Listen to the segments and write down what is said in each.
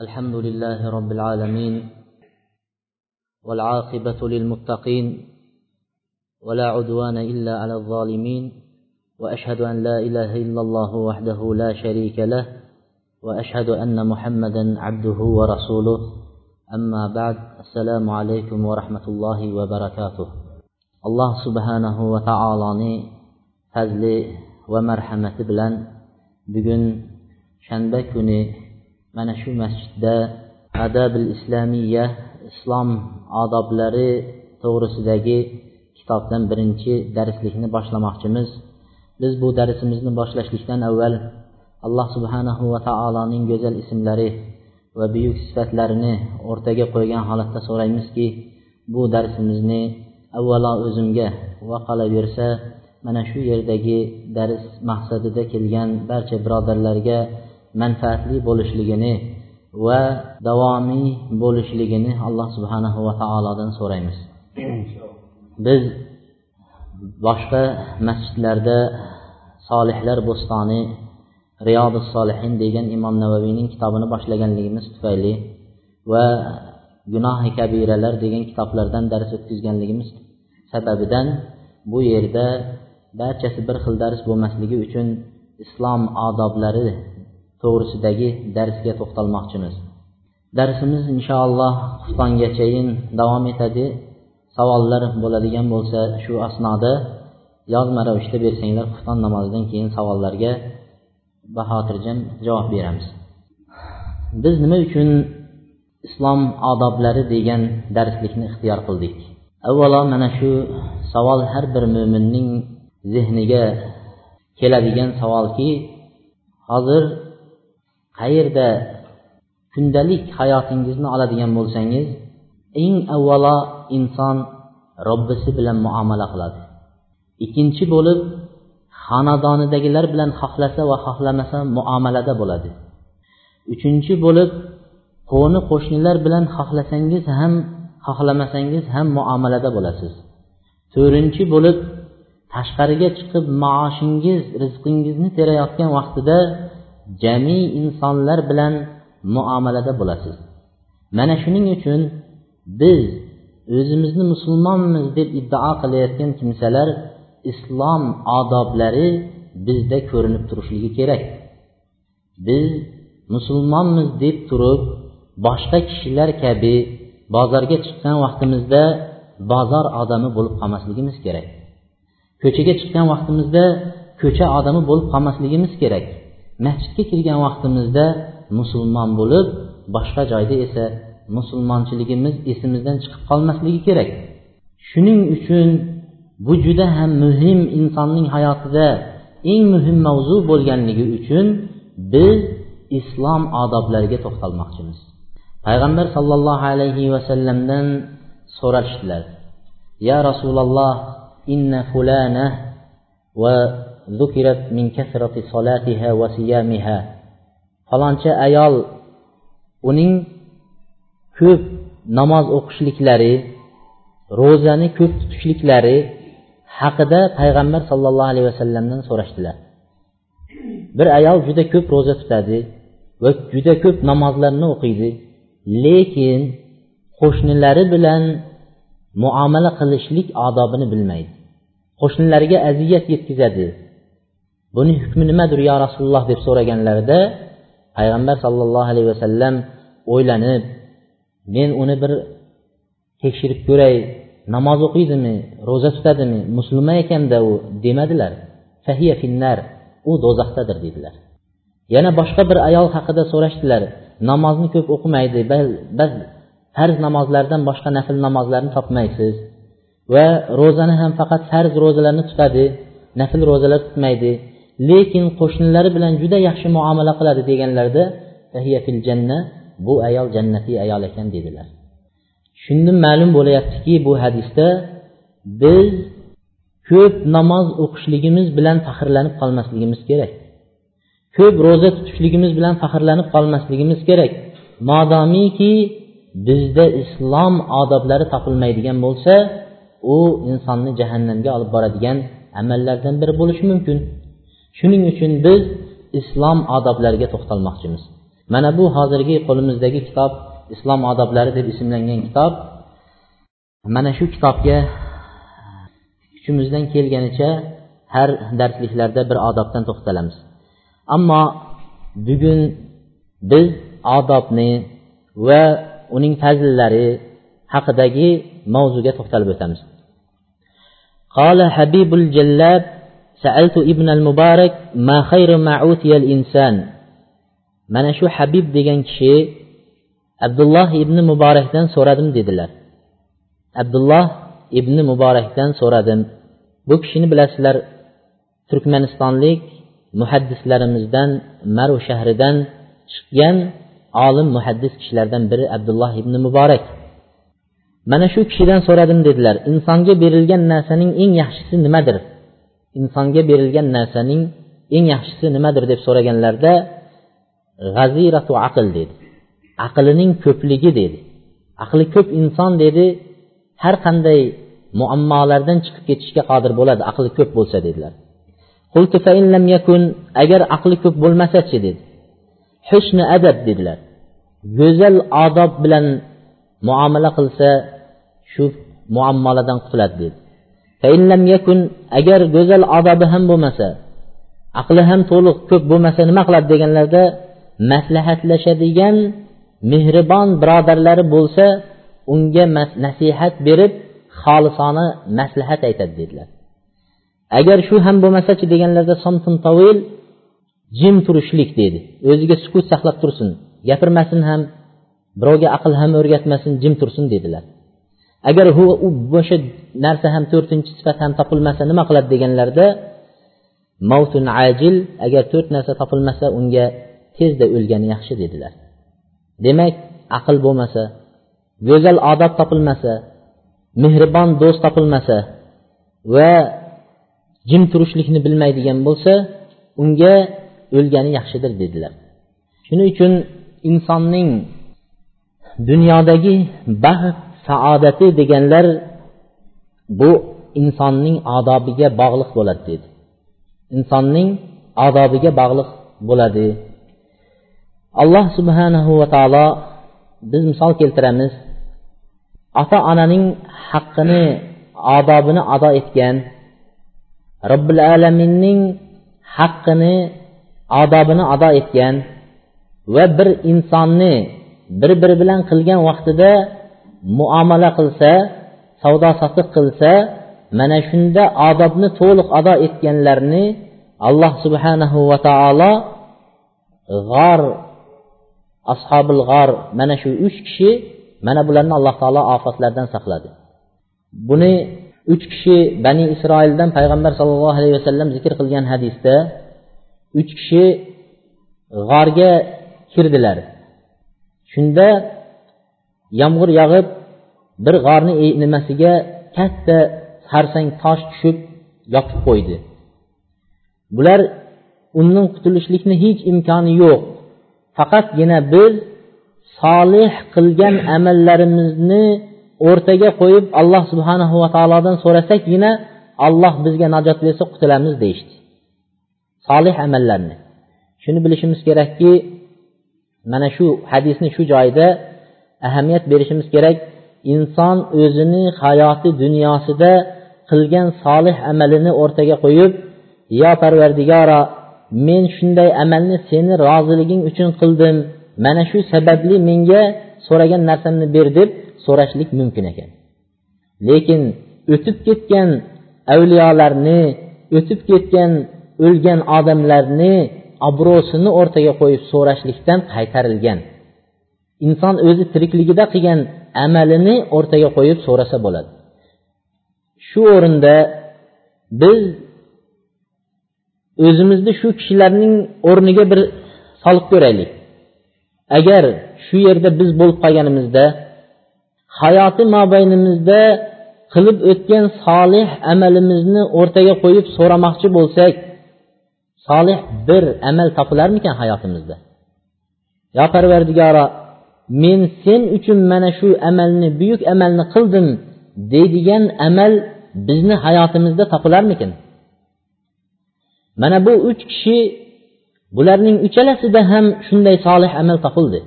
الحمد لله رب العالمين والعاقبة للمتقين ولا عدوان إلا على الظالمين وأشهد أن لا إله إلا الله وحده لا شريك له وأشهد أن محمدا عبده ورسوله. أما بعد السلام عليكم ورحمة الله وبركاته. الله سبحانه وتعالى marhamati bilan bugun shanba kuni mana shu masjidda adabil islomiya islom odoblari to'g'risidagi kitobdan birinchi darslikni boshlamoqchimiz. Biz bu darsimizni boshlashlikdan avval alloh subhanahu va taoloning go'zal ismlari va buyuk sifatlarini o'rtaga qo'ygan holatda so'raymizki bu darsimizni avvalo o'zimga va qolaversa mana shu yerdagi dars maqsadida kelgan barcha birodarlarga manfaatli bo'lishligini va davomiy bo'lishligini alloh subhanahu va taolodan so'raymiz. Biz boshqa masjidlarda solihlar bo'stoni riyodi solihin degan imom navaviyning kitobini boshlaganligimiz tufayli va gunohi kabiralar degan kitoblardan dars o'tkazganligimiz sababidan bu yerda barchasi bir xil dars bo'lmasligi uchun islom odoblari to'g'risidagi darsga to'xtalmoqchimiz. Darsimiz inshaalloh xuftongachayin davom etadi. Savollar bo'ladigan bo'lsa shu asnoda yozma ravishda bersanglar xufton namozidan keyin savollarga bahotirjam javob beramiz. Biz nima uchun islom odoblari degan darslikni ixtiyor qildik? Avvalo mana shu savol har bir mo'minning zehniga keladigan savolki hozir qayerda kundalik hayotingizni oladigan bo'lsangiz eng avvalo inson robbisi bilan muomala qiladi. Ikkinchi bo'lib xonadonidagilar bilan xohlasa va xohlamasa muomalada bo'ladi. Uchinchi bo'lib qo'ni qo'shnilar bilan xohlasangiz ham xohlamasangiz ham muomalada bo'lasiz. To'rtinchi bo'lib tashqariga chiqib maoshingiz rizqingizni terayotgan vaqtida jami insonlar bilan muomalada bo'lasiz. Mana shuning uchun biz o'zimizni musulmonmiz deb iddao qilayotgan kimsalar islom odoblari bizda ko'rinib turishligi kerak. Biz musulmonmiz deb turib boshqa kishilar kabi bozorga chiqqan vaqtimizda bozor odami bo'lib qolmasligimiz kerak. Ko'chaga chiqqan vaqtimizda ko'cha odami bo'lib qolmasligimiz kerak. Masjidga kirgan vaqtimizda musulmon bo'lib boshqa joyda esa musulmonchiligimiz esimizdan chiqib qolmasligi kerak. Shuning uchun bu juda ham muhim insonning hayotida eng muhim mavzu bo'lganligi uchun biz islom odoblariga to'xtalmoqchimiz. Payg'ambar sollallohu alayhi vasallamdan so'rashdilar. Ya rasululloh inna fulana va ذكرت من كثرة صلاتها وصيامها falonchi ayol uning ko'p namoz o'qishliklari ro'zani ko'p tutishliklari haqida payg'ambar sollallohu alayhi vasallamdan so'rashdilar bir ayol juda ko'p ro'za tutadi va juda ko'p namozlarni o'qiydi lekin qo'shnilari bilan muomala qilishlik odobini bilmaydi qo'shnilariga aziyat yetkazadi Buni hukmi nimadir yo rasululloh deb so'raganlarida payg'ambar sollallohu alayhi vasallam o'ylanib men uni bir tekshirib ko'ray namoz o'qiydimi ro'za tutadimi musulmon ekanda u demadilar. Fahiya finnar u do'zaxdadir dedilar. Yana boshqa bir ayol haqida so'rashdilar. Namozni ko'p o'qimaydi bas farz namozlardan boshqa nafl namozlarni topmaysiz va ro'zani ham faqat farz ro'zalarni tutadi nafl ro'zalar tutmaydi. Lekin qo'shnilari bilan juda yaxshi muomala qiladi deganlarida fil janna bu ayol jannatiy ayol ekan dedilar. Shundan ma'lum bo'layaptiki bu hadisda biz ko'p namoz o'qishligimiz bilan faxrlanib qolmasligimiz kerak. Ko'p ro'za tutishligimiz bilan faxrlanib qolmasligimiz kerak. Modomiki bizda islom odoblari topilmaydigan bo'lsa u insonni jahannamga olib boradigan amallardan biri bo'lishi mumkin. shuning uchun biz islom odoblariga to'xtalmoqchimiz mana bu hozirgi qo'limizdagi kitob islom odoblari deb ismlangan kitob mana shu kitobga kuchimizdan kelganicha har darsliklarda bir odobdan to'xtalamiz ammo bugun biz odobni va uning fazllari haqidagi mavzuga to'xtalib o'tamiz قال حبيب الجلاب sa'altu ibn al muborak ma khayru ma'utiyal inson mana shu habib degan kishi abdulloh ibn muborakdan so'radim dedilar abdulloh ibn muborakdan so'radim bu kishini bilasizlar turkmanistonlik muhaddislarimizdan maru shahridan chiqqan olim muhaddis kishilardan biri abdulloh ibn muborak mana shu kishidan so'radim dedilar insonga berilgan narsaning eng yaxshisi nimadir insonga berilgan narsaning eng yaxshisi nimadir deb so'raganlarida g'aziratu aql dedi. Aqlining ko'pligi dedi. Aqli ko'p inson dedi har qanday muammolardan chiqib ketishga qodir bo'ladi aqli ko'p bo'lsa dedilar. Agar aqli ko'p bo'lmasachi dedi. Hushni adab dedilar. Go'zal odob bilan muomala qilsa shu muammolardan qutuladi dedi. Agar go'zal odobi ham bo'lmasa aqli ham to'liq ko'p bo'lmasa nima qiladi deganlarda maslahatlashadigan mehribon birodarlari bo'lsa unga nasihat berib xolisona maslahat aytadi dedilar agar shu ham bo'lmasachi deganlarida somtun tovil jim turishlik dedi o'ziga sukut saqlab tursin gapirmasin ham birovga aql ham o'rgatmasin jim tursin dedilar agar u o'sha narsa ham to'rtinchi sifat ham topilmasa nima qiladi deganlarida mavtun ajil agar to'rt narsa topilmasa unga tezda o'lgani yaxshi dedilar. Demak aql bo'lmasa go'zal odob topilmasa mehribon do'st topilmasa va jim turishlikni bilmaydigan bo'lsa unga o'lgani yaxshidir dedilar. Shuning uchun insonning dunyodagi baxt saodati deganlar bu insonning odobiga bog'liq bo'ladi dedi insonning odobiga bog'liq bo'ladi. Alloh subhanahu va taolo biz misol keltiramiz. Ota onaning haqqini odobini ado etgan robbil alaminning haqqini odobini ado etgan va bir insonni bir biri bilan qilgan vaqtida muomala qilsa savdo sotiq qilsa mana shunda odobni to'liq ado etganlarni alloh subhanahu va taolo g'or ashobil g'or mana shu uch kishi mana bularni alloh taolo ofatlardan saqladi. Buni uch kishi bani isroildan payg'ambar sollallohu alayhi vasallam zikr qilgan hadisda uch kishi g'orga kirdilar. Shunda yomg'ir yog'ib bir g'orni nimasiga katta harsang tosh tushib yopib qo'ydi. Bular undan qutulishlikni hech imkoni yo'q. Faqatgina biz solih qilgan amallarimizni o'rtaga qo'yib alloh subhanahu va taolodan so'rasakgina alloh bizga najot bersa qutulamiz deyishdi. Solih amallarni. Shuni bilishimiz kerakki mana shu hadisni shu joyida ahamiyat berishimiz kerak. Inson o'zini hayoti dunyosida qilgan solih amalini o'rtaga qo'yib yo parvardigoro men shunday amalni seni roziliging uchun qildim. Mana shu sababli menga so'ragan narsamni ber deb so'rashlik mumkin ekan. Lekin o'tib ketgan avliyolarni o'tib ketgan o'lgan odamlarni obro'sini o'rtaga qo'yib so'rashlikdan qaytarilgan. Inson o'zi tirikligida qilgan amalini o'rtaga qo'yib so'rasa bo'ladi. Shu o'rinda biz o'zimizni shu kishilarning o'rniga bir solib ko'raylik. Agar shu yerda biz bo'lib qolganimizda hayoti mobaynimizda qilib o'tgan solih amalimizni o'rtaga qo'yib so'ramoqchi bo'lsak solih bir amal topilarmikan hayotimizda? Yo parvardigoro men sen uchun mana shu amalni buyuk amalni qildim deydigan amal bizni hayotimizda topilarmikin? Mana bu uch kishi bularning uchalasida ham shunday solih amal topildi.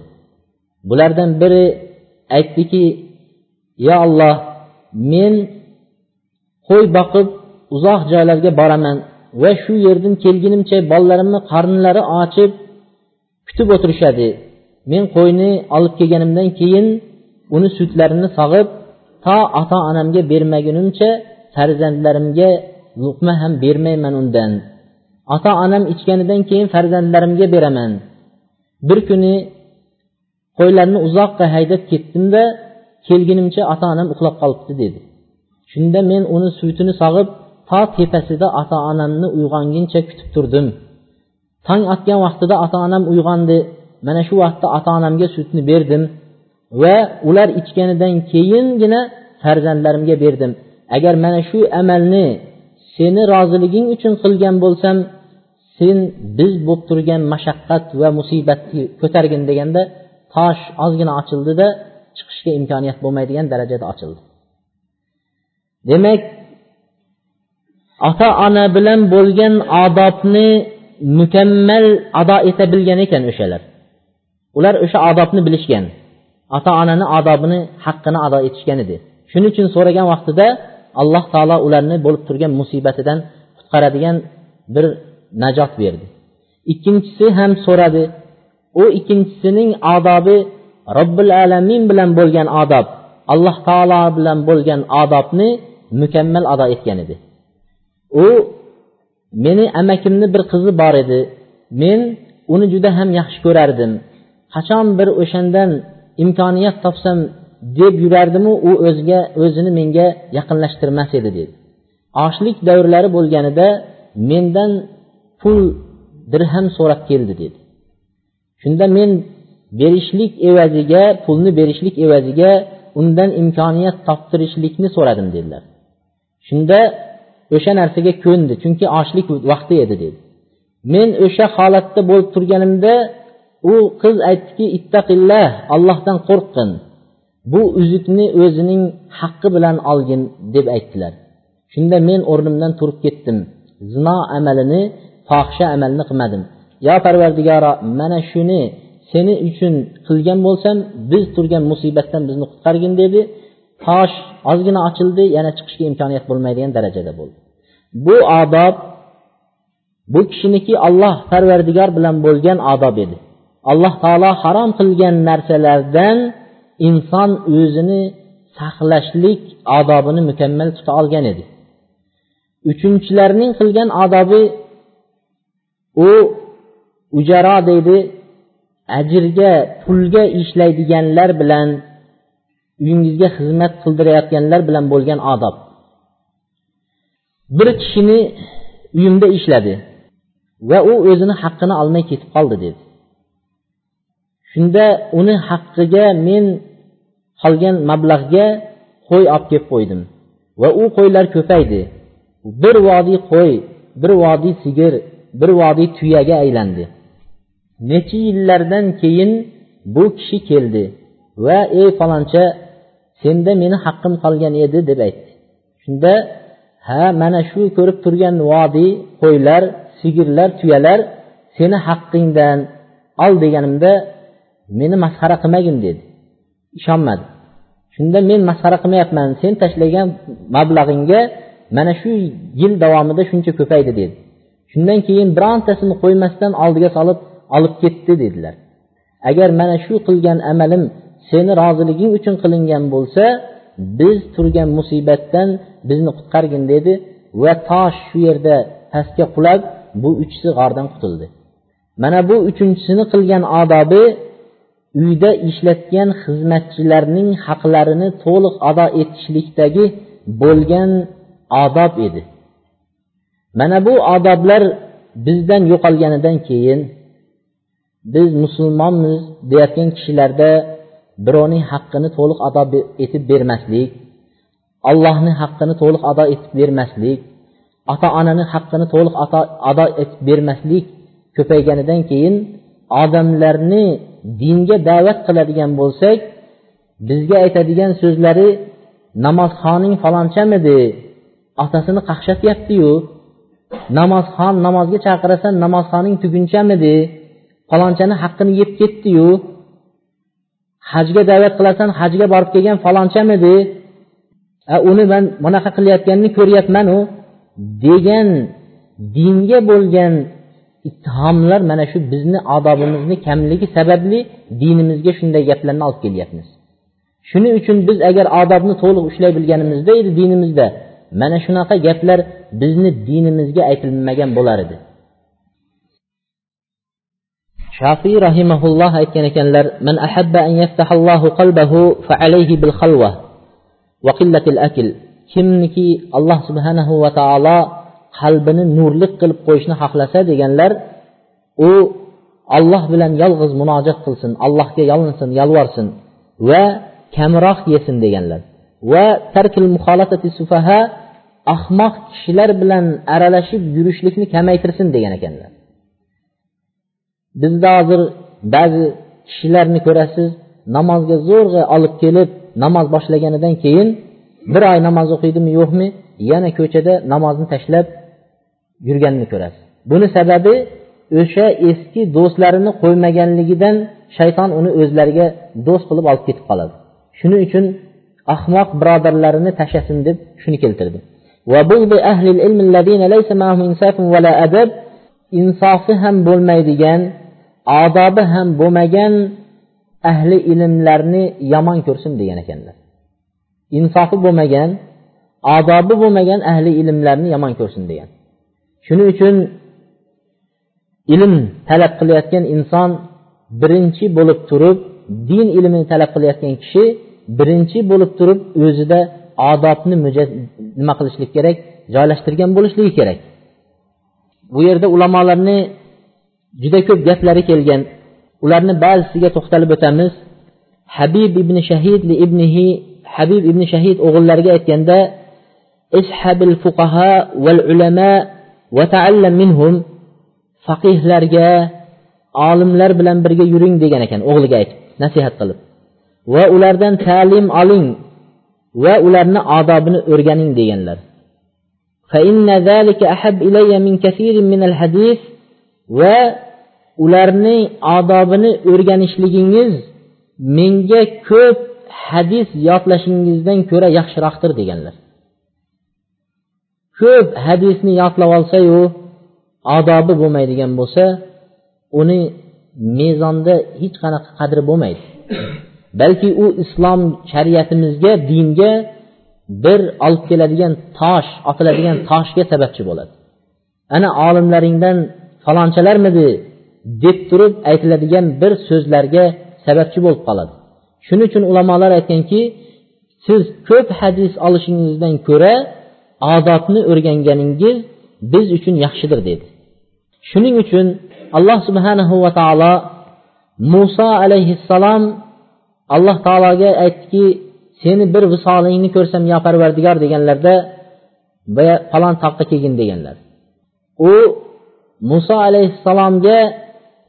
Bulardan biri aytdiki yo alloh men qo'y boqib uzoq joylarga boraman va shu yerdan kelgunimcha bolalarimni qornlari ochib kutib o'tirishadi. Men qo'yni olib kelganimdan keyin uni sutlarini sog'ib to ota onamga bermagunimcha farzandlarimga luqma ham bermayman undan. Ota onam ichganidan keyin farzandlarimga beraman. Bir kuni qo'ylarni uzoqqa haydab ketdimda kelgunimcha ota onam uxlab qolibdi dedi. Shunda men uni sutini sog'ib to tepasida ota onamni uyg'onguncha kutib turdim. Tong otgan vaqtida ota onam uyg'ondi. Mana shu vaqtda ota onamga sutni berdim va ular ichganidan keyingina farzandlarimga berdim. Agar mana shu amalni seni roziliging uchun qilgan bo'lsam sen biz bo'lib turgan mashaqqat va musibatni ko'targin deganda tosh ozgina ochildida chiqishga imkoniyat bo'lmaydigan darajada ochildi. Demak ota ona bilan bo'lgan odobni mukammal ado eta bilgan ekan o'shalar. Ular o'sha odobni bilishgan. Ota onani odobini haqqini ado etishgan edi. Shuning uchun so'ragan vaqtida alloh taolo ularni bo'lib turgan musibatidan qutqaradigan bir najot berdi. Ikkinchisi ham so'radi u ikkinchisining odobi robbil alamin bilan bo'lgan odob alloh taolo bilan bo'lgan odobni mukammal ado etgan edi. U meni amakimni bir qizi bor edi. Men uni juda ham yaxshi ko'rardim. Qachon bir o'shandan imkoniyat topsam deb yurardimu u o'ziga o'zini menga yaqinlashtirmas edi dedi. Ochlik davrlari bo'lganida mendan pul dirham so'rab keldi dedi. Shunda men berishlik evaziga pulni berishlik evaziga undan imkoniyat toptirishlikni so'radim dedilar. Shunda o'sha narsaga ko'ndi chunki ochlik vaqti edi dedi. Men o'sha holatda bo'lib turganimda u qiz aytdiki ittaqillah allohdan qo'rqqin. Bu uzukni o'zining haqqi bilan olgin deb aytdilar. Shunda men o'rnimdan turib ketdim. Zino amalini fohisha amalni qilmadim. Yo parvardigoro mana shuni seni uchun qilgan bo'lsam biz turgan musibatdan bizni qutqargin dedi. Tosh ozgina ochildi yana chiqishga imkoniyat bo'lmaydigan darajada bo'ldi. Bu odob bu kishiniki olloh parvardigor bilan bo'lgan odob edi. Alloh taolo harom qilgan narsalardan inson o'zini saqlashlik odobini mukammal tuta olgan edi. Uchinchilarning qilgan odobi u ujaro deydi ajrga pulga ishlaydiganlar bilan uyingizga xizmat qildirayotganlar bilan bo'lgan odob bir kishini uyimda ishladi va u o'zini haqqini olmay ketib qoldi dedi. Shunda uni haqqiga men qolgan mablag'ga qo'y olib kelib qo'ydim. Va u qo'ylar ko'paydi. Bir vodiy qo'y bir vodiy sigir bir vodiy tuyaga aylandi. Necha yillardan keyin bu kishi keldi va ey faloncha senda meni haqqim qolgan edi deb aytdi. Shunda ha mana shu ko'rib turgan vodiy qo'ylar sigirlar tuyalar seni haqqingdan ol deganimda meni masxara qilmagin dedi. Ishonmadi. Shunda men masxara qilmayapman sen tashlagan mablag'ingga mana shu yil davomida shuncha ko'paydi dedi. Shundan keyin birontasini qo'ymasdan oldiga solib olib ketdi dedilar. Agar mana shu qilgan amalim seni roziliging uchun qilingan bo'lsa biz turgan musibatdan bizni qutqargin dedi va tosh shu yerda pastga qulab bu uchisi g'ordan qutuldi. Mana bu uchinchisini qilgan odobi uyda ishlatgan xizmatchilarning haqlarini to'liq ado etishlikdagi bo'lgan odob edi. Mana bu odoblar bizdan yo'qolganidan keyin biz musulmonmiz deyotgan kishilarda birovning haqqini to'liq ado etib bermaslik allohni haqqini to'liq ado etib bermaslik ota onani haqqini to'liq ado etib bermaslik ko'payganidan keyin odamlarni dinga da'vat qiladigan bo'lsak bizga aytadigan so'zlari namozxoning falonchamidi otasini qaqshatyaptiyu. Namozxon namozga chaqirasan namozxoning tugunchamidi falonchani haqqini yeb ketdiyu. Hajga da'vat qilasan hajga borib kelgan falonchamidi uni man bunaqa qilayotganini ko'ryapmanu degan dinga bo'lgan ittihomlar mana shu bizni odobimizni kamligi sababli dinimizga shunday gaplarni olib kelyapmiz. Shuning uchun biz agar odobni to'liq ushlay bilganimizda edi dinimizda mana shunaqa gaplar bizni dinimizga aytilmagan bo'lar edi. Shofiy rahimaulloh aytgan ekanlar man ahabba an yaftahallohu qalbahu fa alayhi bil khalwa va qillatil akl kimniki alloh subhanahu va taolo qalbini nurlik qilib qo'yishni xohlasa deganlar u olloh bilan yolg'iz munojat qilsin allohga yolinsin yolvorsin va kamroq yesin deganlar. Va tarkil muxolatati sufaha ahmoq kishilar bilan aralashib yurishlikni kamaytirsin degan ekanlar. Bizda hozir ba'zi kishilarni ko'rasiz namozga zo'rg'a olib kelib namoz boshlaganidan keyin bir oy namoz o'qiydimi yo'qmi yana ko'chada namozni tashlab yurganini ko'rasiz. Buni sababi o'sha eski do'stlarini qo'ymaganligidan shayton uni o'zlariga do'st qilib olib ketib qoladi. Shuning uchun ahmoq birodarlarini tashlasin deb shuni keltirdi. Insofi ham bo'lmaydigan odobi ham bo'lmagan ahli ilmlarni yomon ko'rsin degan ekanlar. Insofi bo'lmagan odobi bo'lmagan ahli ilmlarni yomon ko'rsin degan. Shuning uchun ilm talab qilayotgan inson birinchi bo'lib turib din ilmini talab qilayotgan kishi birinchi bo'lib turib o'zida odobni nima qilishlik kerak? Joylashtirgan bo'lishligi kerak. Bu yerda ulamolarni juda ko'p gaplari kelgan. Ularni ba'zisiga to'xtalib o'tamiz. Habib ibn shahid li ibnihi habib ibn shahid o'g'illariga aytganda ishabil fuqaha val ulama va faqihlarga olimlar bilan birga yuring degan ekan o'g'liga aytib nasihat qilib va ulardan ta'lim oling va ularni odobini o'rganing deganlar va ularning odobini o'rganishligingiz menga ko'p hadis yodlashingizdan ko'ra yaxshiroqdir deganlar ko'p hadisni yodlab olsayu odobi bo'lmaydigan bo'lsa uni mezonda hech qanaqa qadri bo'lmaydi. Balki u islom shariatimizga dinga bir olib keladigan tosh otiladigan toshga sababchi bo'ladi. Ana olimlaringdan falonchalarmidi deb turib aytiladigan bir so'zlarga sababchi bo'lib qoladi. Shuning uchun ulamolar aytganki siz ko'p hadis olishingizdan ko'ra odobni o'rganganingiz biz uchun yaxshidir dedi. Shuning uchun alloh subhanahu va taolo muso alayhissalom alloh taologa aytdiki seni bir visolingni ko'rsam yo parvardigor deganlarda falon toqqa kelgin deganlar. U muso alayhissalomga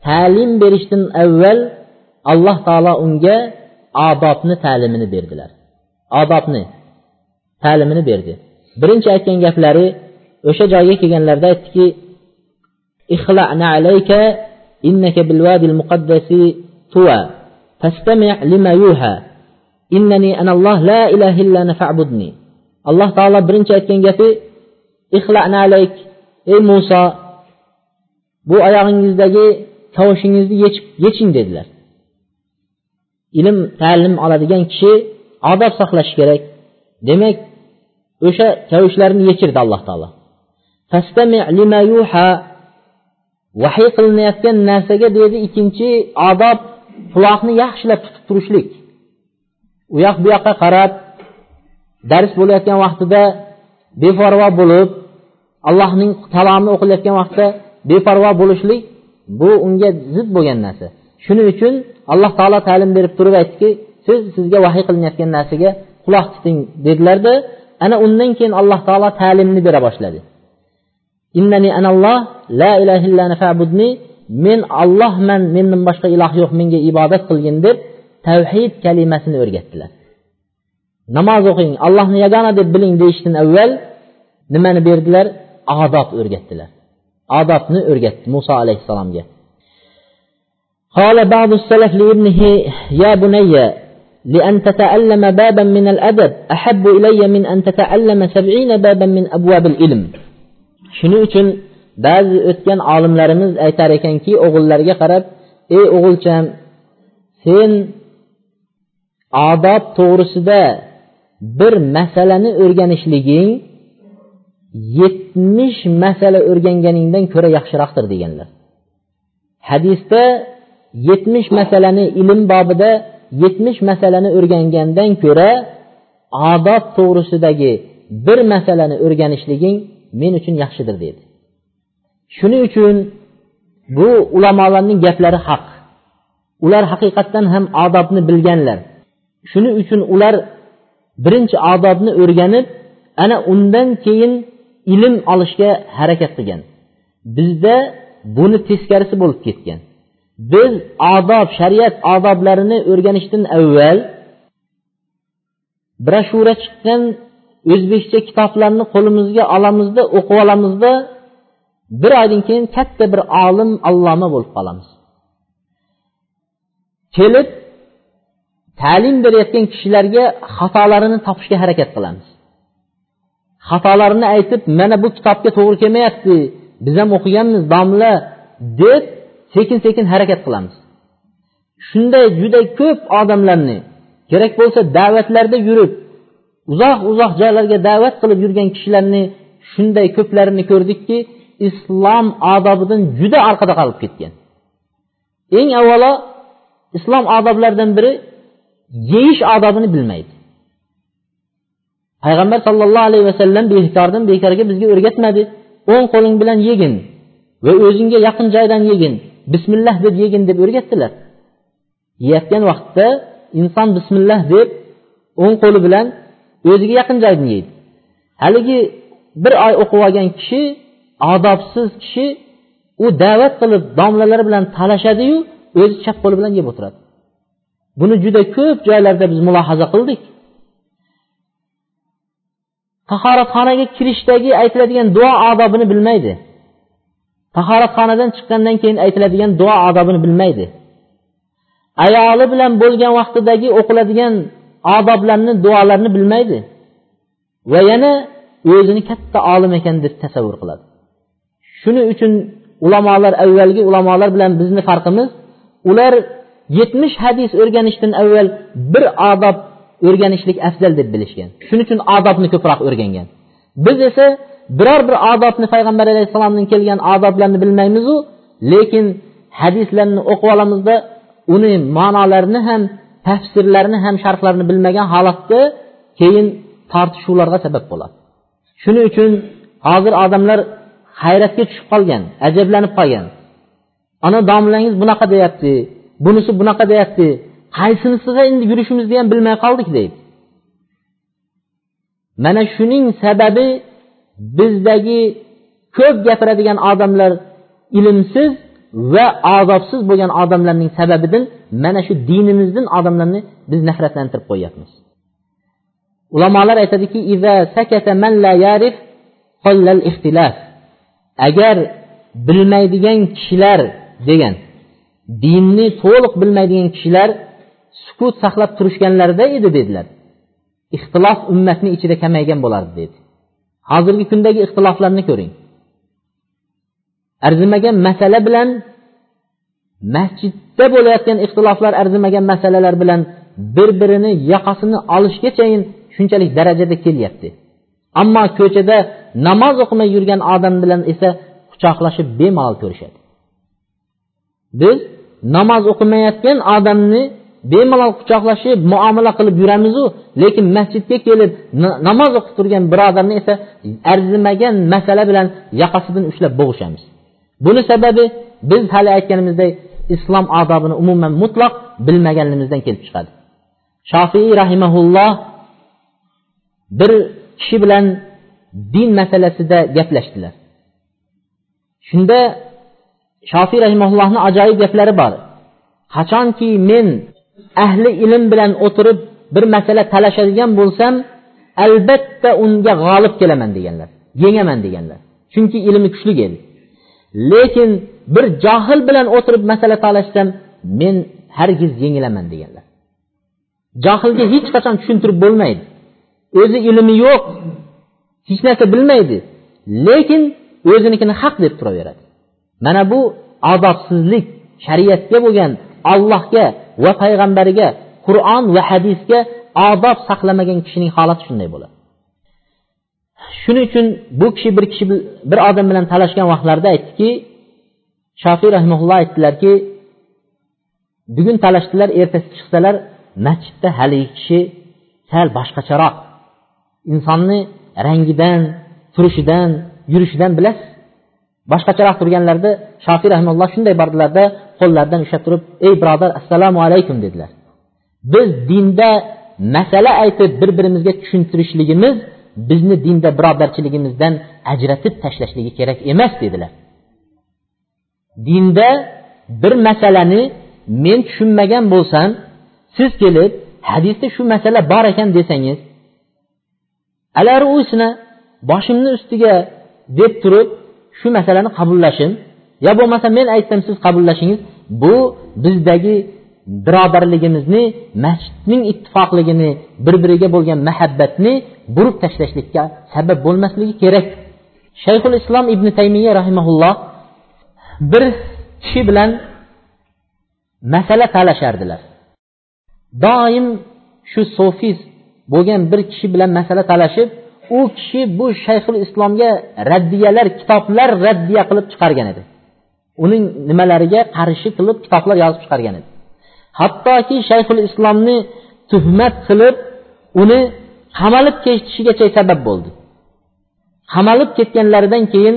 ta'lim berishdan avval alloh taolo unga odobni ta'limini berdilar. Odobni ta'limini berdi. Birinchi aytgan gaplari o'sha joyga kelganlarida aytdiki innaka bilvadil muqaddasi tuva fastami' lima yuha innani analloh la ilaha illa ana fa'budni. Alloh taolo birinchi aytgan gapi ixlana alayk ey muso bu oyog'ingizdagi kavushingizni yechib yeching dedilar. Ilm ta'lim oladigan kishi odob saqlashi kerak. Demak o'sha kavushlarni yechirdi alloh taolo. Vahiy qilinayotgan narsaga deydi ikkinchi odob quloqni yaxshilab tutib turishlik. U yoq bu yoqqa qarab dars bo'layotgan vaqtida beparvo bo'lib allohning kalomini o'qilayotgan vaqtda beparvo bo'lishlik bu unga zid bo'lgan narsa. Shuning uchun alloh taolo ta'lim berib turib aytdiki siz sizga vahiy qilinayotgan narsaga quloq tuting dedilarda Ənə ondan keyin Allah Taala təlimini belə başladı. İnnəni ənəllah, la iləhə illənə fəbudni, min Allah mən, menden başqa ilah yox, menge ibadət qılgindir, təvhid kəliməsini öyrətdilər. Namaz oxuyun, Allahını yagana deb bilin deyişdən əvvəl niməni verdilər? Adab öyrətdilər. Adabını öyrətdi Musa aleyhissalamga. Qala ba'du sələf li ibnihi, ya bunəyyə, لأن تتعلم بابا من الأدب أحب إلي من أن تتعلم سبعين بابا من أبواب العلم shuning uchun ba'zi o'tgan olimlarimiz aytar ekanki o'g'illarga qarab ey o'g'ilcham sen odob to'g'risida bir masalani o'rganishliging yetmish masala o'rganganingdan ko'ra yaxshiroqdir deganlar hadisda yetmish masalani ilm bobida yetmish masalani o'rgangandan ko'ra odob to'g'risidagi bir masalani o'rganishliging men uchun yaxshidir dedi. Shuning uchun bu ulamolarning gaplari haq. Ular haqiqatdan ham odobni bilganlar. Shuning uchun ular birinchi odobni o'rganib ana undan keyin ilm olishga harakat qilgan. Bizda buni teskarisi bo'lib ketgan. Biz odob shariat odoblarini o'rganishdan avval broshura chiqqan o'zbekcha kitoblarni qo'limizga olamizda o'qib olamizda bir oydan keyin katta bir olim alloma bo'lib qolamiz. Kelib ta'lim berayotgan kishilarga xatolarini topishga harakat qilamiz. Xatolarini aytib mana bu kitobga to'g'ri kelmayapti biz ham o'qiganmiz domla deb sekin sekin harakat qilamiz. Shunday juda ko'p odamlarni kerak bo'lsa da'vatlarda yurib uzoq uzoq joylarga da'vat qilib yurgan kishilarni shunday ko'plarini ko'rdikki islom odobidan juda orqada qolib ketgan. Eng avvalo islom odoblaridan biri yeyish odobini bilmaydi. Payg'ambar sollallohu alayhi vasallam bekordan bekorga bizga o'rgatmadi o'ng qo'ling bilan yegin. Va o'zingga yaqin joydan yegin bismillah deb yegin deb o'rgatdilar yeyotgan vaqtda inson bismillah deb o'ng qo'li bilan o'ziga yaqin joydan yeydi. Haligi bir oy o'qib olgan kishi odobsiz kishi u da'vat qilib domlalar bilan talashadiyu o'zi chap qo'li bilan yeb o'tiradi. Buni juda ko'p joylarda biz mulohaza qildik. Tahoratxonaga kirishdagi aytiladigan duo odobini bilmaydi. Tahoratxonadan chiqqandan keyin aytiladigan duo odobini bilmaydi. Ayoli bilan bo'lgan vaqtidagi o'qiladigan odoblarni duolarni bilmaydi. Va yana o'zini katta olim ekan deb tasavvur qiladi. Shuning uchun ulamolar avvalgi ulamolar bilan bizni farqimiz ular yetmish hadis o'rganishdan avval bir odob o'rganishlik afzal deb bilishgan. Shuning uchun odobni ko'proq o'rgangan. Biz esa biror bir odobni payg'ambar alayhissalomdan kelgan odoblarni bilmaymizu lekin hadislarni o'qib olamizda uni ma'nolarini ham tafsirlarini ham sharhlarini bilmagan holatda keyin tortishuvlarga sabab bo'ladi. Shuning uchun hozir odamlar hayratga tushib qolgan ajablanib qolgan. Ana domlangiz bunaqa deyapti bunisi bunaqa deyapti qaysinisiga endi yurishimizni ham bilmay qoldik deydi. Mana shuning sababi bizdagi ko'p gapiradigan odamlar ilmsiz va azobsiz bo'lgan odamlarning sababidan mana shu dinimizdan odamlarni biz nafratlantirib qo'yyapmiz. Ulamolar aytadiki agar bilmaydigan kishilar degan dinni to'liq bilmaydigan kishilar sukut saqlab turishganlarida edi dedilar. Ixtilof ummatni ichida kamaygan bo'lardi dedi. Hozirgi kundagi ixtiloflarni ko'ring. Arzimagan masala bilan masjidda bo'layotgan ixtiloflar arzimagan masalalar bilan bir birini yoqasini olishgachayin shunchalik darajada kelyapti. Ammo ko'chada namoz o'qimay yurgan odam bilan esa quchoqlashib bemalol ko'rishadi. Biz namoz o'qimayotgan odamni bemalol quchoqlashib muomala qilib yuramizu lekin masjidga kelib namoz o'qib turgan birodarni esa arzimagan masala bilan yoqasidan ushlab bo'g'ishamiz. Buni sababi biz hali aytganimizdek islom odobini umuman mutlaq bilmaganligimizdan kelib chiqadi. Shofiy rahimaulloh bir kishi bilan din masalasida gaplashdilar. Shunda shofiy rahimaullohni ajoyib gaplari bor. Qachonki men ahli ilm bilan o'tirib bir masala talashadigan bo'lsam albatta unga g'olib kelaman deganlar yengaman deganlar. Chunki ilmi kuchli edi. Lekin bir johil bilan o'tirib masala talashsam men hargiz yengilaman deganlar. Johilga hech qachon tushuntirib bo'lmaydi. O'zi ilmi yo'q hech narsa bilmaydi lekin o'zinikini haq deb turaveradi. Mana bu odobsizlik shariatga bo'lgan allohga va payg'ambariga qur'on va hadisga odob saqlamagan kishining holati shunday bo'ladi. Shuning uchun bu kishi bir kishi bir odam bilan talashgan vaqtlarida aytdiki shofiy rahimulloh aytdilarki bugun talashdilar ertasi chiqsalar masjidda haligi kishi sal boshqacharoq insonni rangidan turishidan yurishidan bilasiz. Boshqacharoq turganlarida shofiy rahimulloh shunday bordilarda qo'llaridan ushlab turib ey birodar assalomu alaykum dedilar. Biz dinda masala aytib bir birimizga tushuntirishligimiz bizni dinda birodarchiligimizdan ajratib tashlashligi kerak emas dedilar. Dinda bir masalani men tushunmagan bo'lsam siz kelib hadisda shu masala bor ekan desangiz alar usini boshimni ustiga deb turib shu masalani qabullashim yo bo'lmasa men aytsam siz qabullashingiz bu bizdagi birodarligimizni masjidning ittifoqligini bir biriga bo'lgan muhabbatni burib tashlashlikka sabab bo'lmasligi kerak. Shayxul islom ibn taymiya rahimaulloh bir kishi bilan masala talashardilar. Doim shu sofiz bo'lgan bir kishi bilan masala talashib u kishi bu shayxul islomga raddiyalar kitoblar raddiya qilib chiqargan edi. Uning nimalariga qarshi qilib kitoblar yozib chiqargan edi. Hattoki shayxul islomni tuhmat qilib uni qamalib ketishigacha sabab bo'ldi. Qamalib ketganlaridan keyin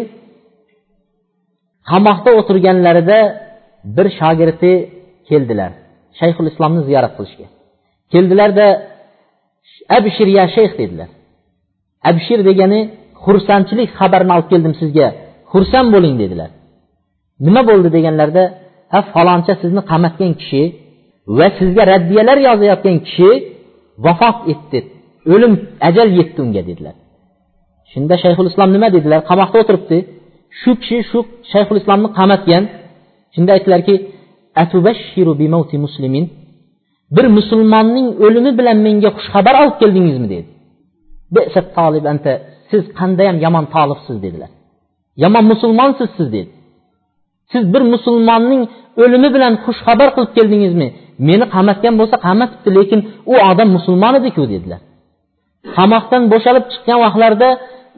qamoqda o'tirganlarida bir shogirdi keldilar shayxul islomni ziyorat qilishga. Keldilarda abshir ya shayx dedilar. Abshir degani xursandchilik xabarini olib keldim sizga xursand bo'ling dedilar. Nima bo'ldi deganlarida ha faloncha sizni qamatgan kishi va sizga raddiyalar yozayotgan kishi vafot etdi o'lim ajal yetdi unga dedilar. Shunda shayxul islom nima dedilar? Qamoqda o'tiribdi. Shu kishi shu shayxul islomni qamatgan. Shunda aytdilarki bir musulmonning o'limi bilan menga xushxabar olib keldingizmi? dedi. Tolib anta siz qandayyam yomon tolibsiz? dedilar. Yomon musulmonsiz siz dedi. Siz bir musulmonning o'limi bilan xushxabar qilib keldingizmi? Meni qamatgan bo'lsa qamatibdi lekin u odam musulmon ediku dedilar. Qamoqdan bo'shalib chiqqan vaqtlarida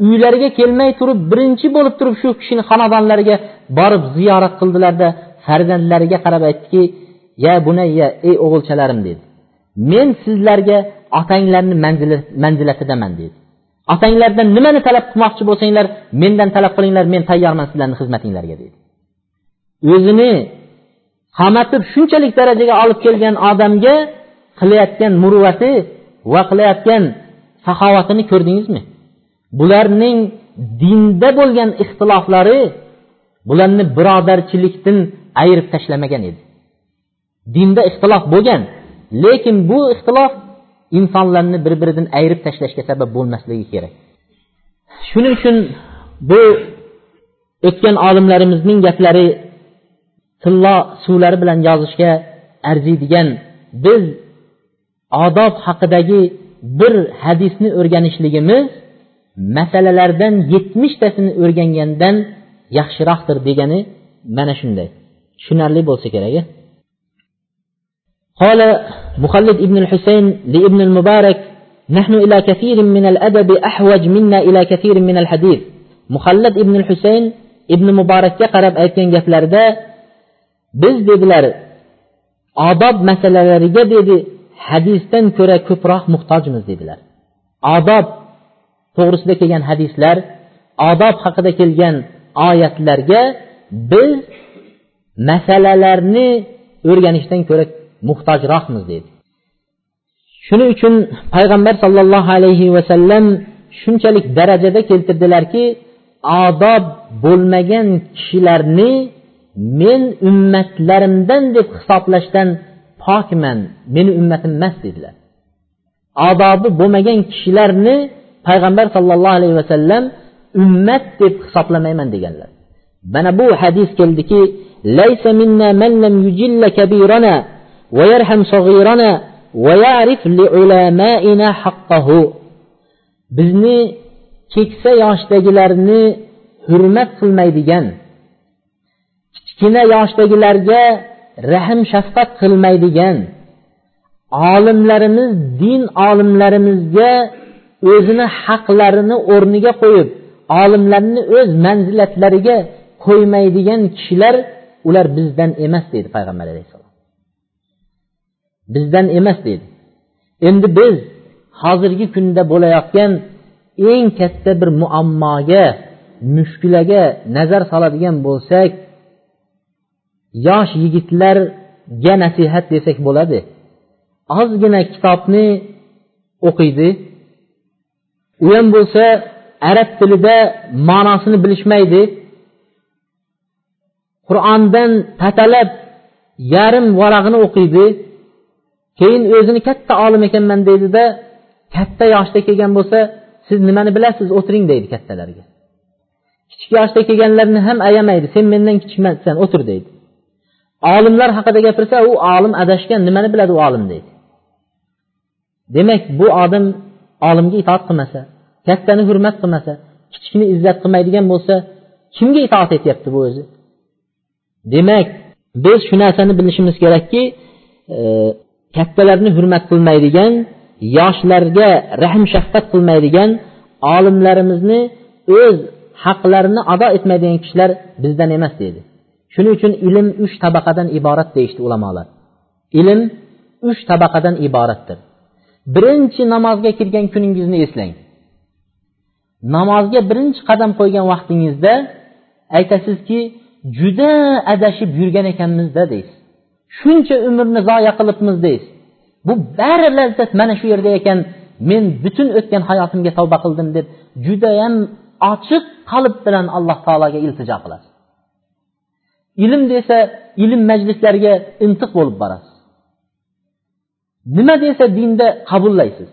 uylariga kelmay turib birinchi bo'lib turib shu kishini xonadonlariga borib ziyorat qildilarda farzandlariga qarab aytdiki ya bunayya ey o'g'ilchalarim dedi. Men sizlarga otanglarni manzilatidaman dedi. Otanglardan nimani talab qilmoqchi bo'lsanglar mendan talab qilinglar men tayyorman sizlarni xizmatinglarga dedi. O'zini qamatib shunchalik darajaga olib kelgan odamga qilayotgan muruvvati va qilayotgan saxovatini ko'rdingizmi? Bularning dinda bo'lgan ixtiloflari bularni birodarchilikdan ayirib tashlamagan edi. Dinda ixtilof bo'lgan lekin bu ixtilof insonlarni bir biridan ayirib tashlashga sabab bo'lmasligi kerak. Shuning uchun bu o'tgan olimlarimizning gaplari tillo suvlari bilan yozishga arziydigan biz odob haqidagi bir hadisni o'rganishligimiz masalalardan yetmishtasini o'rgangandan yaxshiroqdir degani mana shunday tushunarli bo'lsa kerak قال مخلد ابن الحسين لابن المبارك نحن إلى كثير من الأدب أحوج منا إلى كثير من الحديث مخلد ابن الحسين ibn muborakka qarab aytgan gaplarida biz dedilar odob masalalariga dedi hadisdan ko'ra ko'proq muhtojmiz dedilar. Odob to'g'risida kelgan hadislar odob haqida kelgan oyatlarga biz masalalarni o'rganishdan ko'ra muhtojroqmiz dedi. Shuning uchun payg'ambar sollallohu alayhi vasallam shunchalik darajada keltirdilarki odob bo'lmagan kishilarni men ummatlarimdan deb hisoblashdan pokman meni ummatim emas dedilar. Odobi bo'lmagan kishilarni payg'ambar sollallohu alayhi vasallam ummat deb hisoblamayman deganlar. Mana bu hadis keldiki bizni keksa yoshdagilarni hurmat qilmaydigan kichkina yoshdagilarga rahm shafqat qilmaydigan olimlarimiz din olimlarimizga o'zini haqlarini o'rniga qo'yib olimlarni o'z manzilatlariga qo'ymaydigan kishilar ular bizdan emas deydi payg'ambar alayhissalom. Bizdan emas deydi. Endi biz hozirgi kunda bo'layotgan eng katta bir muammoga mushkulaga nazar soladigan bo'lsak yosh yigitlarga nasihat desak bo'ladi. Ozgina kitobni o'qiydi. U ham bo'lsa arab tilida ma'nosini bilishmaydi. Qur'ondan tatalab yarim varag'ini o'qiydi. Keyin o'zini katta olim ekanman deydida katta yoshda kelgan bo'lsa siz nimani bilasiz? O'tiring deydi kattalarga. Kichik yoshda kelganlarni ham ayamaydi. Sen mendan kichikmansan o'tir deydi. Olimlar haqida gapirsa u olim adashgan nimani biladi u olim deydi. Demak bu odam olimga itoat qilmasa kattani hurmat qilmasa kichikni izzat qilmaydigan bo'lsa kimga itoat etyapti bu o'zi? Demak biz shu narsani bilishimiz kerakki e, kattalarni hurmat qilmaydigan yoshlarga rahm shafqat qilmaydigan olimlarimizni o'z haqlarini ado etmaydigan kishilar bizdan emas deydi. Shuning uchun ilm uch tabaqadan iborat deyishdi ulamolar. Ilm uch tabaqadan iboratdir. Birinchi namozga kirgan kuningizni eslang. Namozga birinchi qadam qo'ygan vaqtingizda aytasizki juda adashib yurgan ekanmizda deysiz. Shuncha umrni zoya qilibmiz deysiz. Bu bari lazzat mana shu yerda ekan men butun o'tgan hayotimga tavba qildim deb judayam ochiq qalb bilan alloh taologa iltijo qilasiz. Ilm desa ilm majlislariga intiq bo'lib borasiz. Nima desa dinda qabullaysiz.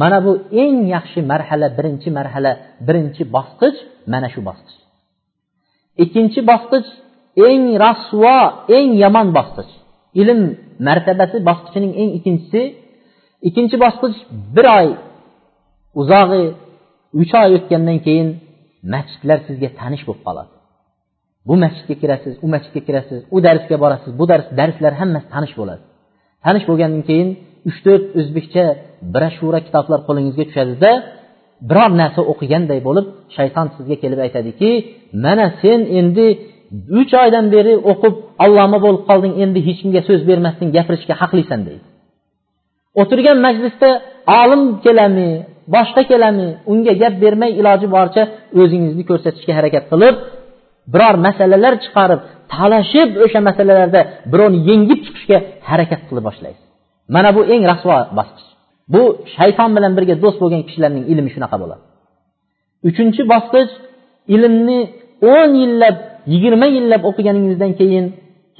Mana bu eng yaxshi marhala birinchi marhala birinchi bosqich mana shu bosqich. Ikkinchi bosqich eng rasvo eng yomon bosqich. Ilm martabasi bosqichining eng ikkinchisi. Ikkinchi bosqich bir oy uzog'i uch oy o'tgandan keyin masjidlar sizga tanish bo'lib qoladi. Bu masjidga kirasiz u masjidga kirasiz u darsga borasiz bu dars darslar hammasi tanish bo'ladi. Tanish bo'lgandan keyin uch to'rt o'zbekcha brashura kitoblar qo'lingizga tushadida biror narsa o'qiganday bo'lib shayton sizga kelib aytadiki mana sen endi uch oydan beri o'qib alloma bo'lib qolding endi hech kimga so'z bermasdan gapirishga haqlisan deydi. O'tirgan majlisda olim kelami boshqa kelami unga gap bermay iloji boricha o'zingizni ko'rsatishga harakat qilib biror masalalar chiqarib talashib o'sha masalalarda birovni yengib chiqishga harakat qila boshlaysiz. Mana bu eng rasvo bosqich. Bu shayton bilan birga do'st bo'lgan kishilarning ilmi shunaqa bo'ladi. Uchinchi bosqich ilmni o'n yillab yigirma yillab o'qiganingizdan keyin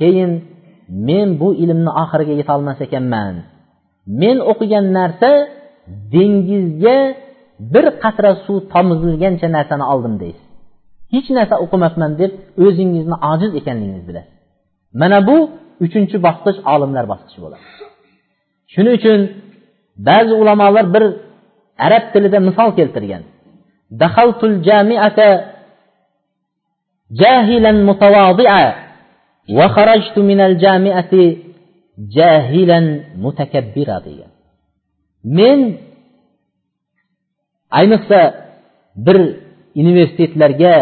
keyin men bu ilmni oxiriga yetolmas ekanman. Men o'qigan narsa dengizga bir qatra suv tomizilgancha narsani oldim deysiz. Hech narsa o'qimabman deb o'zingizni ojiz ekanligingizni bilasiz mana bu uchinchi bosqich olimlar bosqichi bo'ladi. Shuning uchun ba'zi ulamolar bir arab tilida misol keltirgan. Dahaltul jamiata jahilan mutavodi'a va kharajtu minal jamiati jahilan mutakabbira degan. Men ayniqsa bir universitetlarga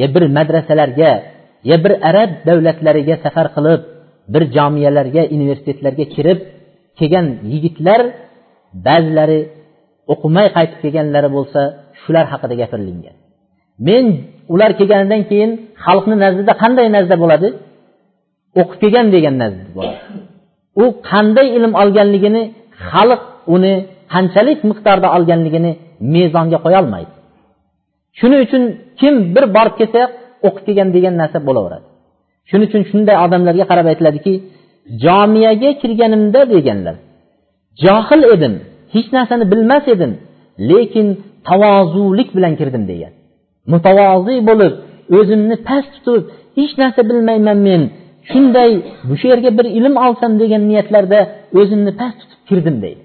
ya bir madrasalarga ya bir arab davlatlariga safar qilib bir jomiyalarga universitetlarga kirib kelgan yigitlar ba'zilari o'qimay qaytib kelganlari bo'lsa shular haqida gapirilgan. Men ular kelganidan keyin xalqni nazdida qanday nazda bo'ladi? O'qib kelgan degan nazda bo'ladi. U qanday ilm olganligini xalq uni qanchalik miqdorda olganligini mezonga qo'yolmaydi shuning uchun kim bir borib kelsa o'qib kelgan degan narsa bo'laveradi. Shuning uchun shunday odamlarga qarab aytiladiki jomiyaga kirganimda deganlar johil edim hech narsani bilmas edim lekin tavozulik bilan kirdim degan. Mutavozi bo'lib o'zimni past tutib hech narsa bilmayman men shunday shu yerga bir ilm olsam degan niyatlarda o'zimni past tutib kirdim deydi.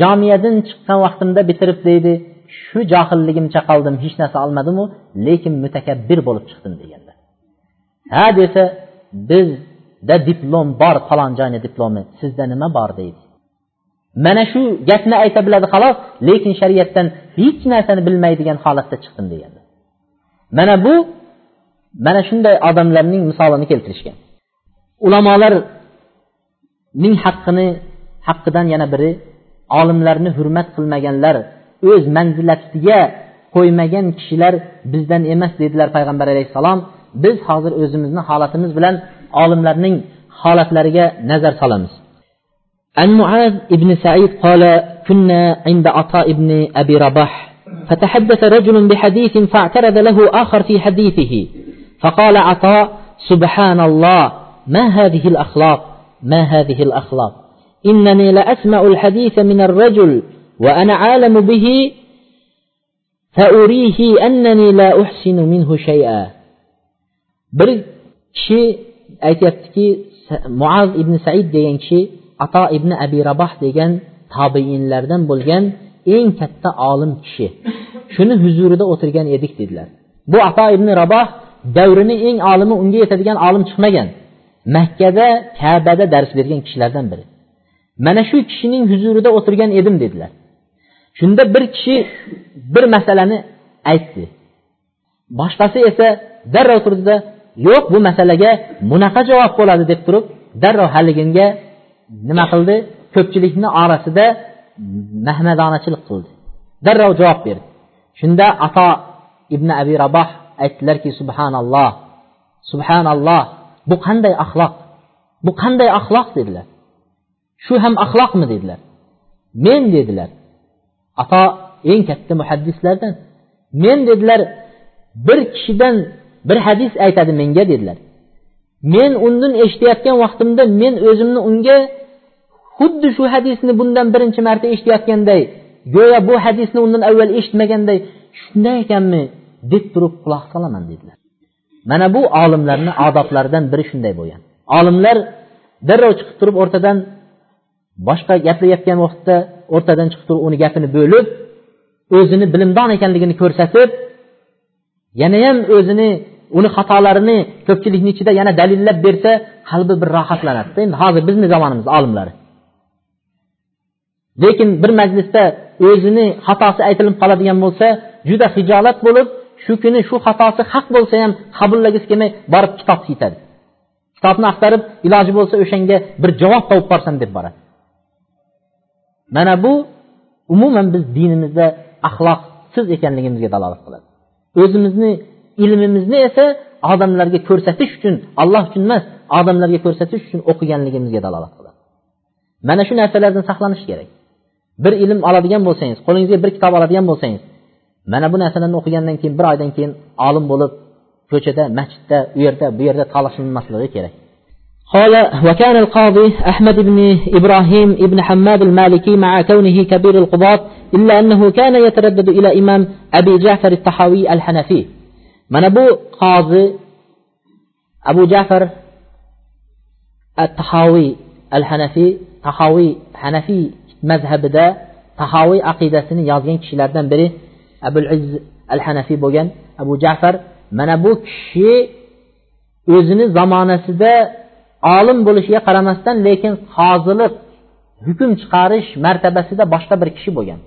Jomiyadan chiqqan vaqtimda bitirib deydi shu johilligimcha qoldim hech narsa olmadimu lekin mutakabbir bo'lib chiqdim deganda. Ha desa bizda diplom bor falon joyni diplomi sizda nima bor deydi. Mana shu gapni ayta biladi xolos lekin shariatdan hech narsani bilmaydigan holatda chiqdim deganda. Mana bu mana shunday odamlarning misolini keltirishgan. Ulamolarning haqqini haqqidan yana biri olimlarni hurmat qilmaganlar o'z manzilatiga qo'ymagan kishilar bizdan emas dedilar payg'ambar alayhissalom biz hozir o'zimizni holatimiz bilan olimlarning holatlariga nazar solamiz عن معاذ بن سعيد قال كنا عند عطاء بن أبي رباح فتحدث رجل بحديث فاعترض له آخر في حديثه فقال عطاء سبحان الله ما هذه الأخلاق ما هذه الأخلاق إنني لأسمع الحديث من الرجل وأنا عالم به فأريه أنني لا أحسن منه شيئا bir kishi aytyaptiki muaz ibn said degan kishi ato ibn abi raboh degan tobeinlardan bo'lgan eng katta olim kishi shuni huzurida o'tirgan edik dedilar bu ato ibn raboh davrini eng olimi unga yetadigan olim chiqmagan makkada kabada dars bergan kishilardan biri mana shu kishining huzurida o'tirgan edim dedilar Shunda bir kishi bir masalani aytdi. Boshqasi esa darrov turdida yo'q bu masalaga bunaqa javob bo'ladi deb turib darrov haliginga nima qildi? Ko'pchilikni orasida mahmadonachilik qildi. Darrov javob berdi. Shunda ato ibn abi raboh aytdilarki subhanalloh subhanalloh bu qanday axloq? Bu qanday axloq? dedilar. Shu ham axloqmi? dedilar. Men dedilar. Ato eng katta muhaddislardan. Men dedilar bir kishidan bir hadis aytadi menga dedilar. Men undan eshitayotgan vaqtimda men o'zimni unga xuddi shu hadisni bundan birinchi marta eshitayotganday go'yo bu hadisni undan avval eshitmaganday shunday ekanmi deb turib quloq solaman dedilar. Mana bu olimlarni odoblaridan biri shunday bo'lgan. Olimlar darrov chiqib turib o'rtadan boshqa gapirayotgan vaqtda o'rtadan chiqib turib uni gapini bo'lib o'zini bilimdon ekanligini ko'rsatib yanayam o'zini uni xatolarini ko'pchilikni ichida yana dalillab bersa qalbi bir rohatlanadi. Endi hozir bizni zamonimiz olimlari. Lekin bir majlisda o'zini xatosi aytilib qoladigan bo'lsa juda hijolat bo'lib shu kuni shu xatosi haq bo'lsa ham qabullagisi kelmay borib kitob siytadi kitobni axtarib iloji bo'lsa o'shanga bir javob topib borsam deb boradi. Mana bu umuman biz dinimizda axloqsiz ekanligimizga dalolat qiladi. O'zimizni ilmimizni esa odamlarga ko'rsatish uchun alloh uchun emas odamlarga ko'rsatish uchun o'qiganligimizga dalolat qiladi. Mana shu narsalardan saqlanish kerak. Bir ilm oladigan bo'lsangiz qo'lingizga bir kitob oladigan bo'lsangiz mana bu narsalarni o'qigandan keyin bir oydan keyin olim bo'lib ko'chada masjidda u yerda bu yerda talashilmasligi kerak. قال وكان القاضي أحمد بن إبراهيم بن حماد المالكي مع كونه كبير القضاة إلا أنه كان يتردد إلى إمام أبي جعفر الطحاوي الحنفي. من أبو قاضي أبو جعفر الطحاوي الحنفي طحاوي حنفي mazhabida tahoviy aqidasini yozgan kishilardan biri abul iz al hanafiy bo'lgan abu jafar mana bu kishi o'zini zamonasida olim bo'lishiga qaramasdan lekin qozilik hukm chiqarish martabasida boshqa bir kishi bo'lgan.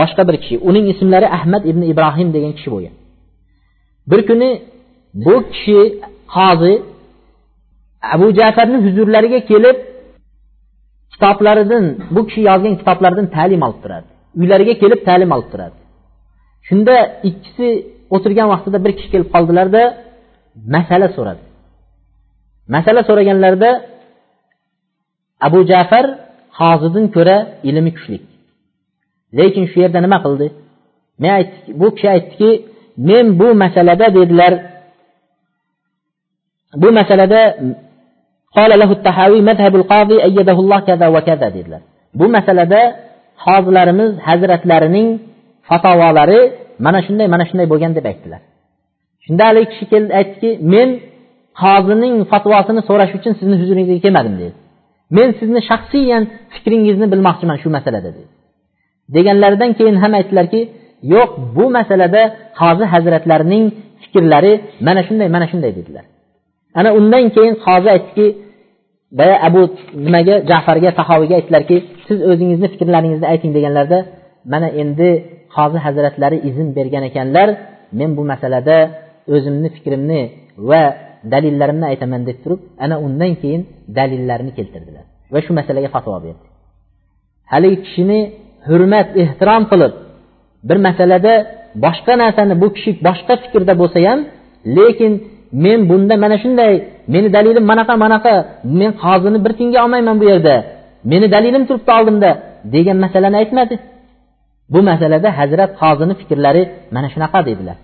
Boshqa bir kishi. Uning ismlari ahmad ibn ibrohim degan kishi bo'lgan. Bir kuni bu kishi qozi abu jafarni huzurlariga kelib kitoblaridan bu kishi yozgan kitoblardan ta'lim olib turadi. Uylariga kelib ta'lim olib turadi. Shunda ikkisi o'tirgan vaqtida bir kishi kelib qoldilarda masala so'radi. masala so'raganlarida abu jafar hozidan ko'ra ilmi kuchli lekin shu yerda nima qildi men aytdik bu kishi aytdiki men bu masalada dedilar bu masalada قال له التحاوي مذهب القاضي أيده الله كذا وكذا dedilar bu masalada hozilarimiz hazratlarining fatovolari mana shunday mana shunday bo'lgan deb aytdilar shunda haligi kishi keldi aytdiki men qozining fatvosini so'rash uchun sizni huzuringizga kelmadim dedi. Men sizni shaxsiyan fikringizni bilmoqchiman shu masalada dedi. Deganlaridan keyin ham aytdilarki yo'q bu masalada qozi hazratlarining fikrlari mana shunday mana shunday dedilar. Ana undan keyin qozi aytdiki boya abu nimaga jafarga sahoviyga aytdilarki siz o'zingizni fikrlaringizni ayting deganlarida mana endi qozi hazratlari izn bergan ekanlar men bu masalada o'zimni fikrimni va dalillarimni aytaman deb turib ana undan keyin dalillarni keltirdilar. Va shu masalaga fatvo berdi. Haligi kishini hurmat ehtirom qilib bir masalada boshqa narsani bu kishi boshqa fikrda bo'lsa ham lekin men bunda mana shunday meni dalilim manaqa manaqa men qozini bir tiyinga olmayman bu yerda meni dalilim turibdi oldimda degan masalani aytmadi. Bu masalada hazrat qozini fikrlari mana shunaqa dedilar.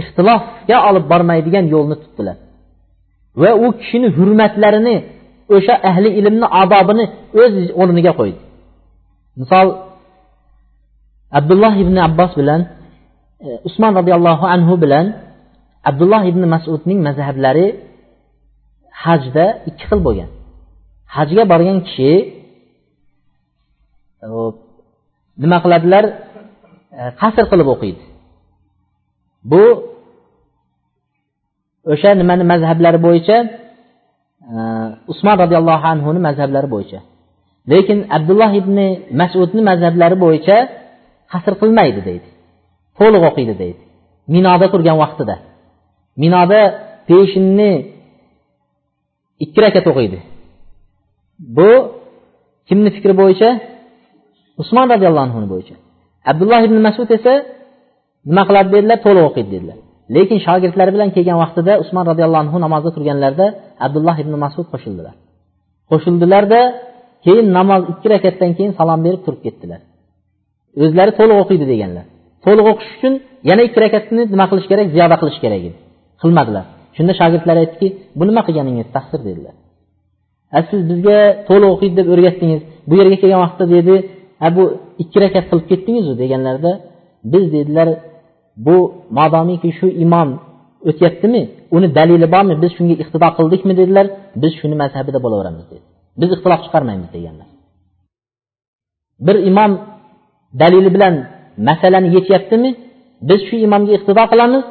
Ixtilofga olib bormaydigan yo'lni tutdilar. Va u kishini hurmatlarini o'sha ahli ilmni adobini o'z o'rniga qo'ydi. Misol abdulloh ibn abbos bilan e, usmon roziyallohu anhu bilan abdulloh ibn masudning mazhablari hajda ikki xil bo'lgan. Hajga borgan kishi e, nima qiladilar? E, qasr qilib o'qiydi. Bu o'sha nimani mazhablari bo'yicha e, usmon roziyallohu anhuni mazhablari bo'yicha. Lekin abdulloh ibn masudni mazhablari bo'yicha qasr qilmaydi deydi. To'liq o'qiydi deydi. Minoda turgan vaqtida. Minoda peshinni ikki rakat o'qiydi. Bu kimni fikri bo'yicha? Usmon roziyallohu anhu bo'yicha. Abdulloh ibn masud esa nima qiladi dedilar? To'liq o'qiydi dedilar. Lekin shogirdlari bilan kelgan vaqtida usmon roziyallohu anhu namozda turganlarida abdulloh ibn masud qo'shildilar. Qo'shildilarda keyin namoz ikki rakatdan keyin salom berib turib ketdilar. O'zlari to'liq o'qiydi deganlar. To'liq o'qish uchun yana ikki rakatni nima qilish kerak? Ziyoda qilish kerak edi. Qilmadilar. Shunda shogirdlar aytdiki bu nima qilganingiz? Taqsir dedilar. A siz bizga to'liq o'qiydi deb o'rgatdingiz. Bu yerga kelgan vaqtda dedi bu ikki rakat qilib ketdingizu deganlarida biz dedilar bu modomiki shu imom o'tyaptimi uni dalili bormi biz shunga iqtido qildikmi dedilar biz shuni mazhabida bo'laveramiz dedi. Biz ixtilof chiqarmaymiz deganlar. Bir imom dalili bilan masalani yechyaptimi biz shu imomga iqtido qilamiz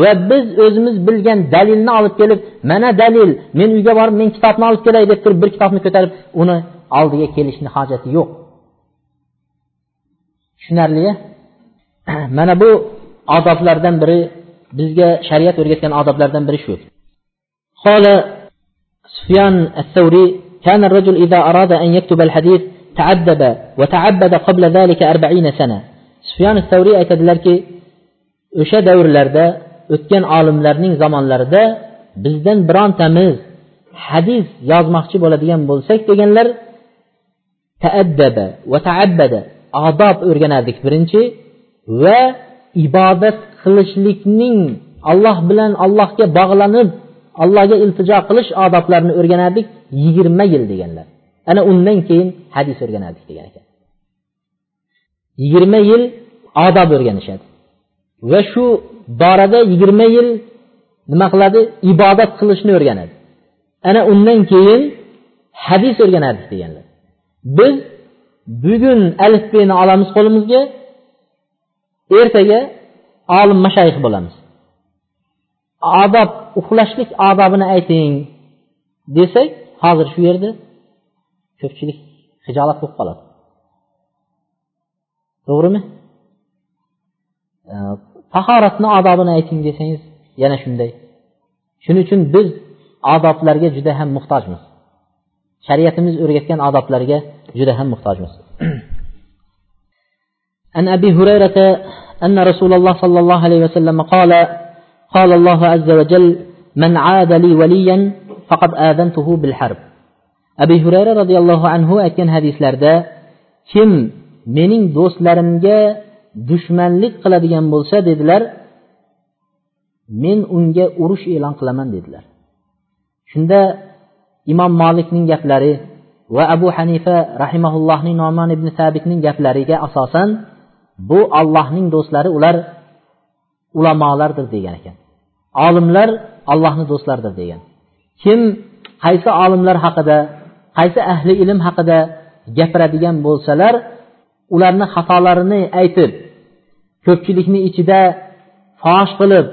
va biz o'zimiz bilgan dalilni olib kelib mana dalil men uyga borib men kitobni olib kelay deb turib bir kitobni ko'tarib uni oldiga kelishni hojati yo'q. Tushunarli mana bu odoblardan biri bizga shariat o'rgatgan odoblardan biri shu قال سفيان الثوري كان الرجل إذا أراد أن يكتب الحديث تعدب وتعبد قبل ذلك أربعين سنة سفيان الثوري aytadilarki o'sha davrlarda o'tgan olimlarning zamonlarida bizdan birontamiz hadis yozmoqchi bo'ladigan bo'lsak deganlar taaddaba va taabbada odob o'rganardik birinchi va ibodat qilishlikning alloh bilan allohga bog'lanib allohga iltijo qilish odoblarini o'rganardik yigirma yil deganlar. Ana undan keyin hadis o'rganardik degan ekan. Yigirma yil odob o'rganishadi. Va shu borada yigirma yil nima qiladi? Ibodat qilishni o'rganadi. Ana undan keyin hadis o'rganardik deganlar. Biz bugun alifbeni olamiz qo'limizga ertaga olim mashayix bo'lamiz. Odob uxlashlik odobini ayting desak hozir shu yerda ko'pchilik hijolat bo'lib qoladi. To'g'rimi? Tahoratni odobini ayting desangiz yana shunday. Shuning uchun biz odoblarga juda ham muhtojmiz. Shariatimiz o'rgatgan odoblarga juda ham muhtojmiz. عن أبي هريرة أن رسول الله صلى الله عليه وسلم قال قال الله عز وجل من عاد لي وليا فقد آذنته بالحرب أبي هريرة رضي الله عنه aytgan hadislarda kim mening do'stlarimga dushmanlik qiladigan bo'lsa dedilar men unga urush e'lon qilaman dedilar shunda imom molikning gaplari va abu hanifa rahimaullohning nomon ibn sabitning gaplariga asosan bu ollohning do'stlari ular ulamolardir degan ekan. Olimlar allohni do'stlaridir degan. Kim qaysi olimlar haqida qaysi ahli ilm haqida gapiradigan bo'lsalar ularni xatolarini aytib ko'pchilikni ichida fosh qilib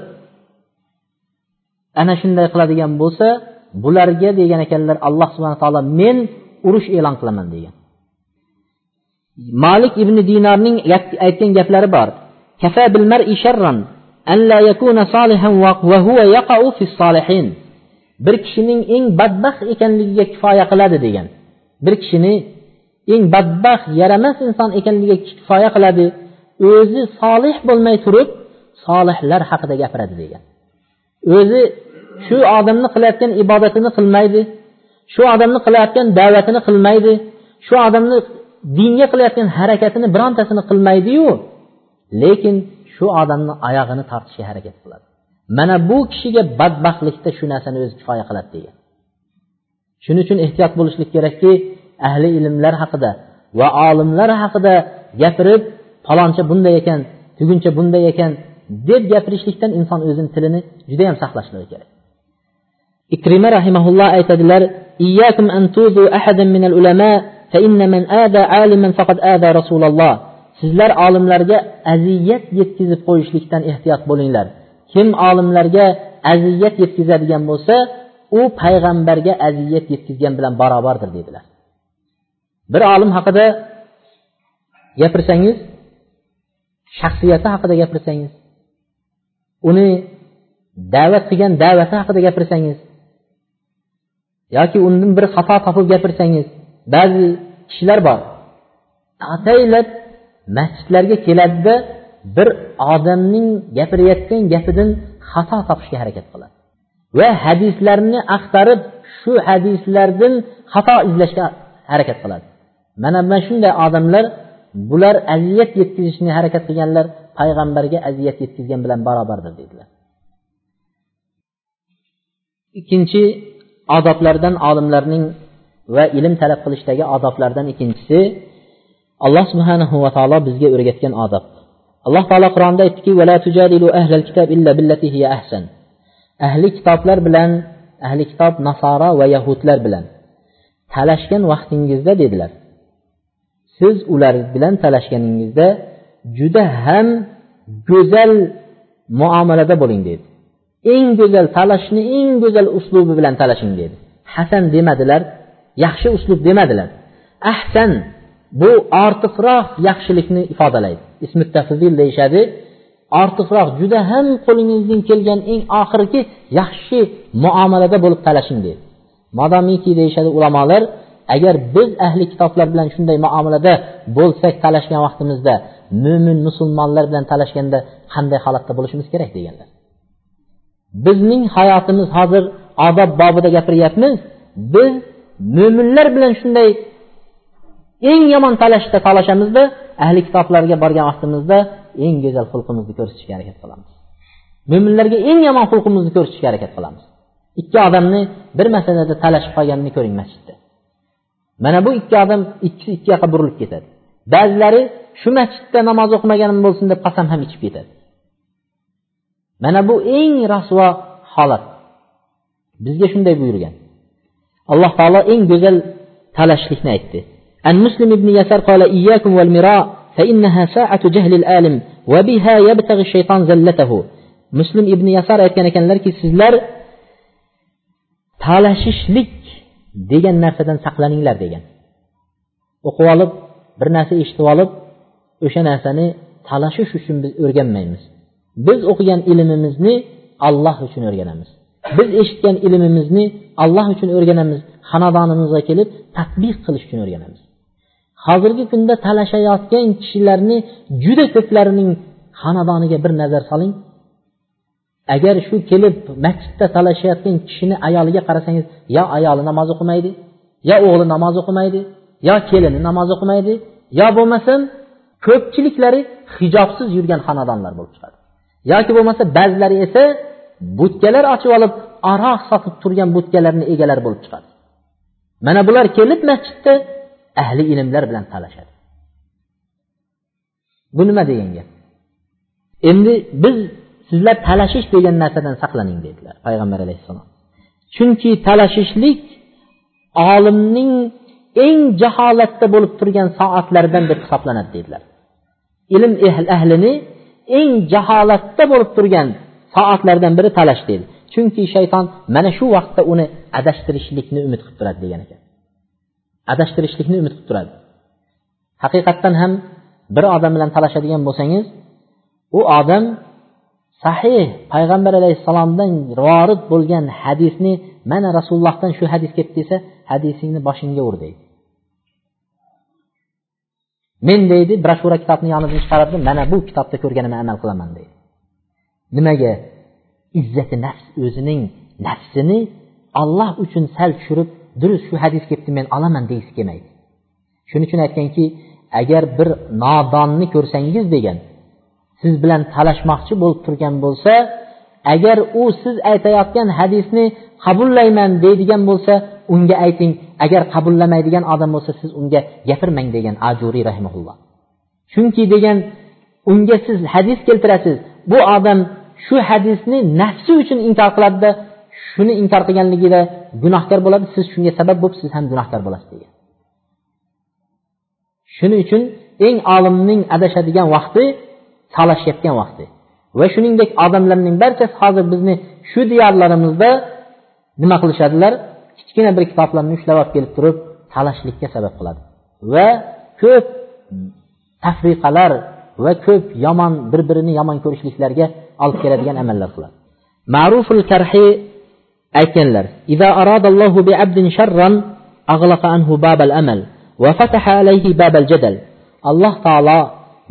ana shunday qiladigan bo'lsa bularga degan ekanlar alloh subhana taolo men urush e'lon qilaman degan. Malik ibn dinarning aytgan gaplari bor. Kafa bil mar'i sharran an la yakuna salihan wa huwa yaqa'u fi salihin bir kishining eng badbaxt ekanligiga kifoya qiladi degan. Bir kishini eng badbaxt yaramas inson ekanligiga kifoya qiladi. O'zi solih bo'lmay turib solihlar haqida gapiradi degan. O'zi shu odamni qilayotgan ibodatini qilmaydi shu odamni qilayotgan da'vatini qilmaydi shu odamni dinga qilayotgan harakatini birontasini qilmaydiyu lekin shu odamni oyog'ini tortishga harakat qiladi. Mana bu kishiga badbaxtlikda shu narsani o'zi kifoya qiladi degan. Shuning uchun ehtiyot bo'lishlik kerakki ahli ilmlar haqida va olimlar haqida gapirib faloncha bunday ekan tuguncha bunday ekan deb gapirishlikdan inson o'zini tilini judayam saqlashligi kerak. Ikrima rahimaulloh aytadilar sizlar olimlarga aziyat yetkazib qo'yishlikdan ehtiyot bo'linglar. Kim olimlarga aziyat yetkazadigan bo'lsa u payg'ambarga aziyat yetkazgan bilan barobardir dedilar bir olim haqida gapirsangiz shaxsiyati haqida gapirsangiz uni da'vat qilgan da'vati haqida gapirsangiz yoki undan bir xato topib gapirsangiz ba'zi kishilar bor. Ataylab masjidlarga keladida bir odamning gapirayotgan gapidan xato topishga harakat qiladi. Va hadislarni axtarib shu hadislardan xato izlashga harakat qiladi. Mana mana shunday odamlar bular aziyat yetkazishni harakat qilganlar payg'ambarga aziyat yetkazgan bilan barobardir dedilar. Ikkinchi odoblardan olimlarning va ilm talab qilishdagi odoblardan ikkinchisi alloh subhanahu va taolo bizga o'rgatgan odob. Alloh taolo qur'onda aytdiki ahli kitoblar bilan ahli kitob nasoro va yahudlar bilan talashgan vaqtingizda dedilar. Siz ular bilan talashganingizda juda ham go'zal muomalada bo'ling dedi. Eng go'zal talashni eng go'zal uslubi bilan talashing dedi. Hasan demadilar yaxshi uslub demadilar. Ahsan bu ortiqroq yaxshilikni ifodalaydi. Ismi tafzil deyishadi. Ortiqroq juda ham qo'lingizdan kelgan eng oxirgi yaxshi muomalada bo'lib talashing deydi. Modomiki deyishadi ulamolar agar biz ahli kitoblar bilan shunday muomalada bo'lsak talashgan vaqtimizda mo'min musulmonlar bilan talashganda qanday holatda bo'lishimiz kerak deganlar. Bizning hayotimiz hozir odob bobida gapiryapmiz biz mo'minlar bilan shunday eng yomon talashda talashamizda ahli kitoblarga borgan vaqtimizda eng go'zal xulqimizni ko'rsatishga harakat qilamiz. Mo'minlarga eng yomon xulqimizni ko'rsatishga harakat qilamiz. Ikki odamni bir masalada talashib qolganini ko'ring masjidda. Mana bu ikki odam ikkisi ikki yoqqa burilib ketadi. Ba'zilari shu masjidda namoz o'qimaganim bo'lsin deb qasam ham ichib ketadi. Mana bu eng rasvo holat. Bizga shunday buyurgan. alloh taolo eng go'zal talashlikni aytdi عن مسلم بن يسار قال إياكم والمراء فإنها ساعة جهل العالم وبها يبتغي الشيطان زلته muslim ibn yasar aytgan ekanlarki sizlar talashishlik degan narsadan saqlaninglar degan o'qib olib bir narsa eshitib olib o'sha narsani talashish uchun biz o'rganmaymiz biz o'qigan ilmimizni alloh uchun o'rganamiz Biz eshitgan ilmimizni alloh uchun o'rganamiz xonadonimizga kelib tadbiq qilish uchun o'rganamiz. Hozirgi kunda talashayotgan kishilarni juda ko'plarining xonadoniga bir nazar soling. Agar shu kelib masjidda talashayotgan kishini ayoliga qarasangiz yo ayoli namoz o'qimaydi yo o'g'li namoz o'qimaydi yo kelini namoz o'qimaydi yo bo'lmasam ko'pchiliklari hijobsiz yurgan xonadonlar bo'lib chiqadi. Yoki bo'lmasa ba'zilari esa butkalar ochib olib aroq sotib turgan butkalarni egalari bo'lib chiqadi. Mana bular kelib masjidda ahli ilmlar bilan talashadi. Bu nima degan gap? Endi biz sizlar talashish degan narsadan saqlaning dedilar payg'ambar alayhissalom. Chunki talashishlik olimning eng jaholatda bo'lib turgan soatlaridan deb hisoblanadi dedilar. Ilm ahlini eng jaholatda bo'lib turgan toatlardan biri talash dedi. Chunki shayton mana shu vaqtda uni adashtirishlikni umid qilib turadi degan ekan. Adashtirishlikni umid qilib turadi. Haqiqatdan ham bir odam bilan talashadigan bo'lsangiz u odam sahih payg'ambar alayhissalomdan vorid bo'lgan hadisni mana rasulullohdan shu hadis kelibdi desa hadisingni boshingga ur deydi. Men deydi broshura kitobni yonimdan chiqaradi mana bu kitobda ko'rganimni amal qilaman deydi. Nimaga? Izzati nafs o'zining nafsini alloh uchun sal tushirib durust shu hadis kelibdi men olaman degisi kelmaydi. Shuning uchun aytganki agar bir nodonni ko'rsangiz degan siz bilan talashmoqchi bo'lib turgan bo'lsa agar u siz aytayotgan hadisni qabullayman deydigan bo'lsa unga ayting. Agar qabullamaydigan odam bo'lsa siz unga gapirmang degan ajuriy rahimaulloh chunki degan unga siz hadis keltirasiz bu odam shu hadisni nafsi uchun inkor qiladida shuni inkor qilganligida gunohkor bo'ladi. Siz shunga sabab bo'lib siz ham gunohkor bo'lasiz degan. Shuning uchun eng olimning adashadigan vaqti talashayotgan vaqti. Va shuningdek odamlarning barchasi hozir bizni shu diyorlarimizda nima qilishadilar? Kichkina bir kitoblarni ushlab olib kelib turib talashlikka sabab qiladi. Va ko'p tafriqalar va ko'p yomon bir birini yomon ko'rishliklarga olib keladigan amallar qiladi. Ma'ruful karhi aytganlar alloh taolo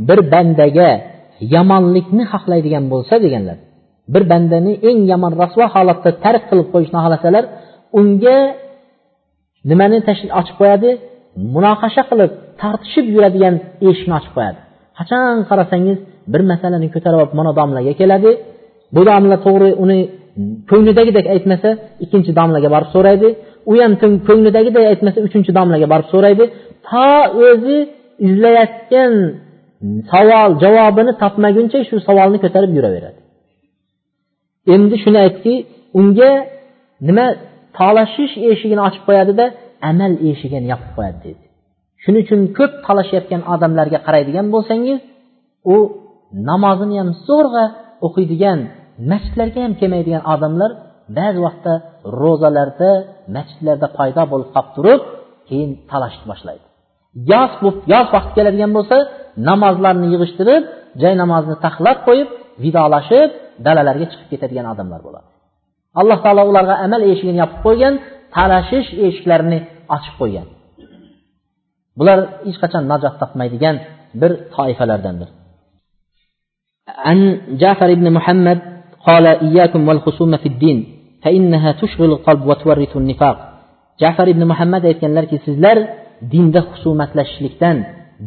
bir bandaga yomonlikni xohlaydigan bo'lsa deganlar bir bandani eng yomon rasvo holatda tark qilib qo'yishni xohlasalar unga nimani ochib qo'yadi? Munoqasha qilib tortishib yuradigan eshikni ochib qo'yadi. Qachon qarasangiz bir masalani ko'tarib olib mana domlaga keladi. Bu domla to'g'ri uni ko'nglidagidek aytmasa ikkinchi domlaga borib so'raydi. U ham ko'nglidagiday aytmasa uchinchi domlaga borib so'raydi. To o'zi izlayotgan savol javobini topmaguncha shu savolni ko'tarib yuraveradi. Endi shuni aytdiki unga nima talashish eshigini ochib qo'yadida amal eshigini yopib qo'yadi dedi. Shuning uchun ko'p talashayotgan odamlarga qaraydigan bo'lsangiz u namozini ham zo'rg'a o'qiydigan masjidlarga ham kelmaydigan odamlar ba'zi vaqtda ro'zalarda masjidlarda paydo bo'lib qolib turib keyin talashni boshlaydi. Yoz yoz vaqti keladigan bo'lsa namozlarni yig'ishtirib joy namozni taxlab qo'yib vidolashib dalalarga chiqib ketadigan odamlar bo'ladi. Alloh taolo ularga amal eshigini yopib qo'ygan talashish eshiklarini ochib qo'ygan. bular hech qachon najot topmaydigan bir toifalardandir عن جعفر بن محمد قال إياكم والخصومة في الدين فإنها تشغل القلب وتورث النفاق جعفر بن محمد aytganlarki sizlar dinda husumatlashishlikdan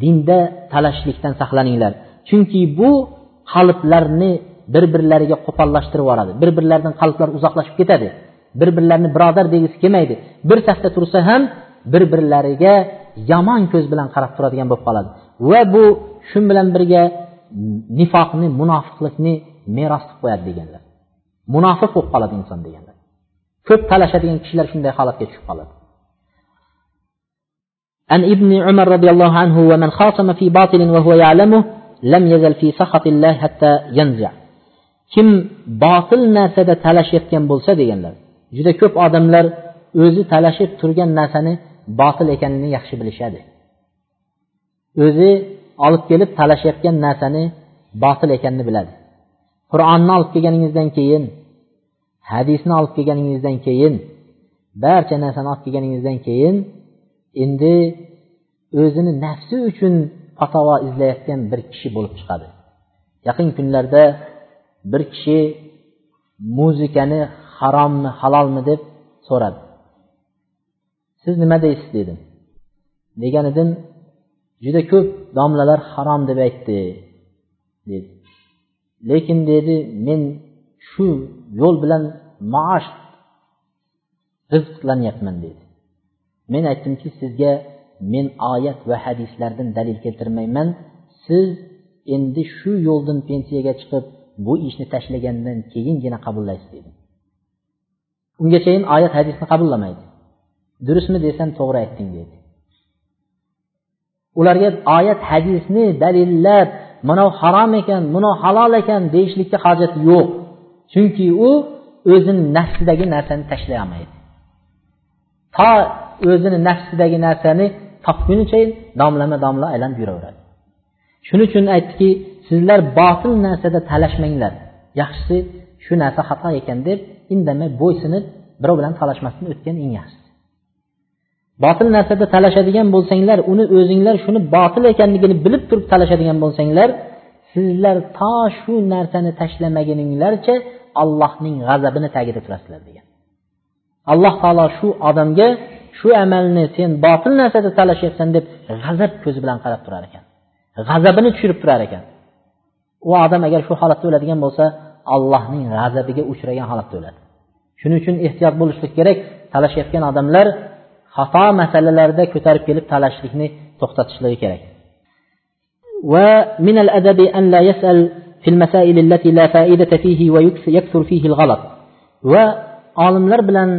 dinda talashishlikdan saqlaninglar chunki bu qalblarni bir birlariga qo'pollashtirib yuboradi bir birlaridan qalblar uzoqlashib ketadi bir birlarini birodar degisi kelmaydi bir safda tursa ham bir birlariga yomon ko'z bilan qarab turadigan bo'lib qoladi va bu shu bilan birga nifoqni munofiqlikni meros qilib qo'yadi deganlar munofiq bo'lib qoladi inson deganlar ko'p talashadigan kishilar shunday holatga tushib qoladi عن ابن عمر رضي الله عنه ومن خاصم في باطل وهو يعلمه لم يزل في سخط الله حتى ينزع kim botil narsada talashayotgan bo'lsa deganlar juda ko'p odamlar o'zi talashib turgan narsani botil ekanini yaxshi bilishadi. O'zi olib kelib talashayotgan narsani botil ekanini biladi. Qur'onni olib kelganingizdan keyin hadisni olib kelganingizdan keyin barcha narsani olib kelganingizdan keyin endi o'zini nafsi uchun fatavo izlayotgan bir kishi bo'lib chiqadi. Yaqin kunlarda bir kishi muzikani harommi halolmi? deb so'radi. Siz nima deysiz dedim. Degan edim juda ko'p domlalar harom deb aytdi dedi. Lekin dedi men shu yo'l bilan maosh rizqlanyapman dedi. Men aytdimki sizga men oyat va hadislardan dalil keltirmayman. Siz endi shu yo'ldan pensiyaga chiqib bu ishni tashlagandan keyingina qabullaysiz dedi. Ungachayin oyat hadisni qabullamaydi durustmi desam to'g'ri aytding dedi. Ularga oyat hadisni dalillab mana harom ekan mana halol ekan deyishlikka hojat yo'q. Chunki u o'zini nafsidagi narsani tashlay olmaydi. To o'zini nafsidagi narsani topgunicha domlama domla aylanib yuraveradi. Shuning uchun aytdiki sizlar botil narsada talashmanglar. Yaxshisi shu narsa xato ekan deb indamay bo'ysunib birov bilan talashmasdan o'tgan eng yaxshisi. Botil narsada talashadigan bo'lsanglar uni o'zinglar shuni botil ekanligini bilib turib talashadigan bo'lsanglar sizlar to shu narsani tashlamaguninglarcha allohning g'azabini tagida turasizlar degan. Alloh taolo shu odamga shu amalni sen botil narsada talashyapsan deb g'azab ko'zi bilan qarab turar ekan. G'azabini tushirib turar ekan. U odam agar shu holatda o'ladigan bo'lsa allohning g'azabiga uchragan holatda o'ladi. Shuning uchun ehtiyot bo'lishlik kerak. Talashayotgan odamlar xato masalalarda ko'tarib kelib talashishlikni to'xtatishligi kerak. Va min al adabi an la yasal fil masail allati la faidata fihi va yakthur fihi al ghalat va olimlar bilan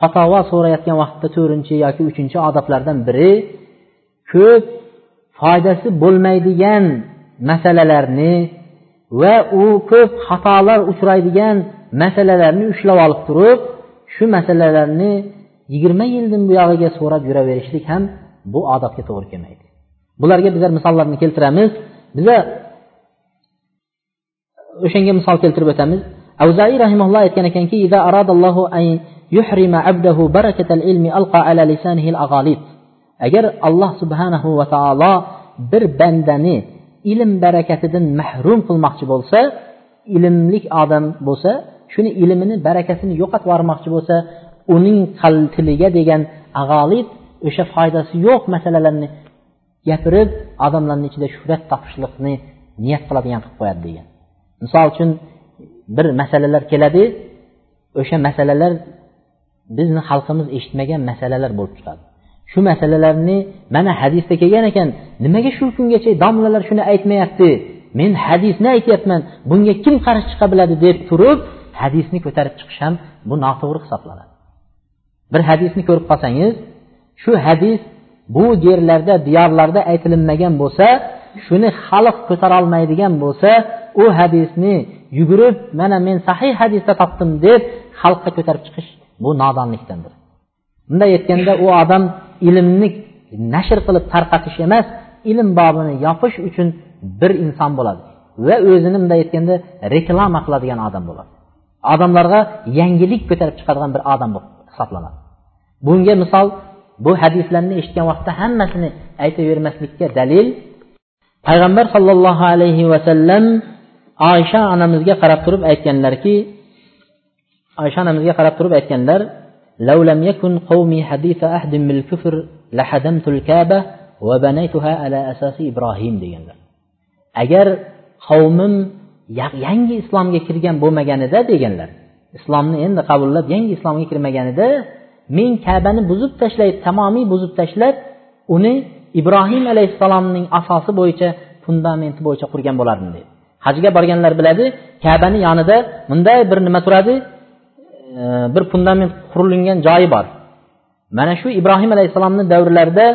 fatvo so'rayotgan vaqtda to'rtinchi yoki uchinchi odoblardan biri ko'p foydasi bo'lmaydigan masalalarni va u ko'p xatolar uchraydigan masalalarni ushlab olib turib shu masalalarni yigirma yildan buyog'iga so'rab yuraverishlik ham bu odobga to'g'ri kelmaydi. Bularga bizlar misollarni keltiramiz. Biza o'shanga misol keltirib o'tamiz. Avzaiy rahimulloh aytgan ekanki agar alloh subhanahu va taolo bir bandani ilm barakatidan mahrum qilmoqchi bo'lsa ilmlik odam bo'lsa shuni ilmini barakasini yo'qotib yubormoqchi bo'lsa uning tiliga degan ag'olib o'sha foydasi yo'q masalalarni gapirib odamlarni ichida shuhrat topishlikni niyat qiladigan qilib qo'yadi degan. Misol uchun bir masalalar keladi o'sha masalalar bizni xalqimiz eshitmagan masalalar bo'lib chiqadi. Shu masalalarni mana hadisda kelgan ekan nimaga shu kungacha domlalar shuni aytmayapti? Men hadisni aytyapman bunga kim qarshi chiqa biladi deb turib hadisni ko'tarib chiqish ham bu noto'g'ri hisoblanadi. Bir hadisni ko'rib qolsangiz shu hadis bu yerlarda diyorlarda aytilinmagan bo'lsa shuni xalq ko'tarolmaydigan bo'lsa u hadisni yugurib mana men sahih hadisda topdim deb xalqqa ko'tarib chiqish bu nodonlikdandir. Bunday aytganda u odam ilmni nashr qilib tarqatish emas ilm bobini yopish uchun bir inson bo'ladi va o'zini bunday aytganda reklama qiladigan odam bo'ladi. Odamlarga yangilik ko'tarib chiqadigan bir odam bo'lib hisoblanadi. bunga misol bu hadislarni eshitgan vaqtda hammasini aytavermaslikka dalil payg'ambar sollallohu alayhi vasallam oysha onamizga qarab turib aytganlarki oysha onamizga qarab turib aytganlar لو لم يكن قومي حديث عهد بالكفر لحدمت الكعبة وبنيتها على أساس إبراهيم deganlar agar qavmim yangi islomga kirgan bo'lmaganida deganlar islomni endi qabullab yangi islomga kirmaganida men kabani buzib tashlab tamomiy buzib tashlab uni ibrohim alayhissalomning asosi bo'yicha fundamenti bo'yicha qurgan bo'lardim dedi. Hajga borganlar biladi kabani yonida bunday bir nima turadi e, bir fundament qurilingan joyi bor. Mana shu ibrohim alayhissalomni davrlarida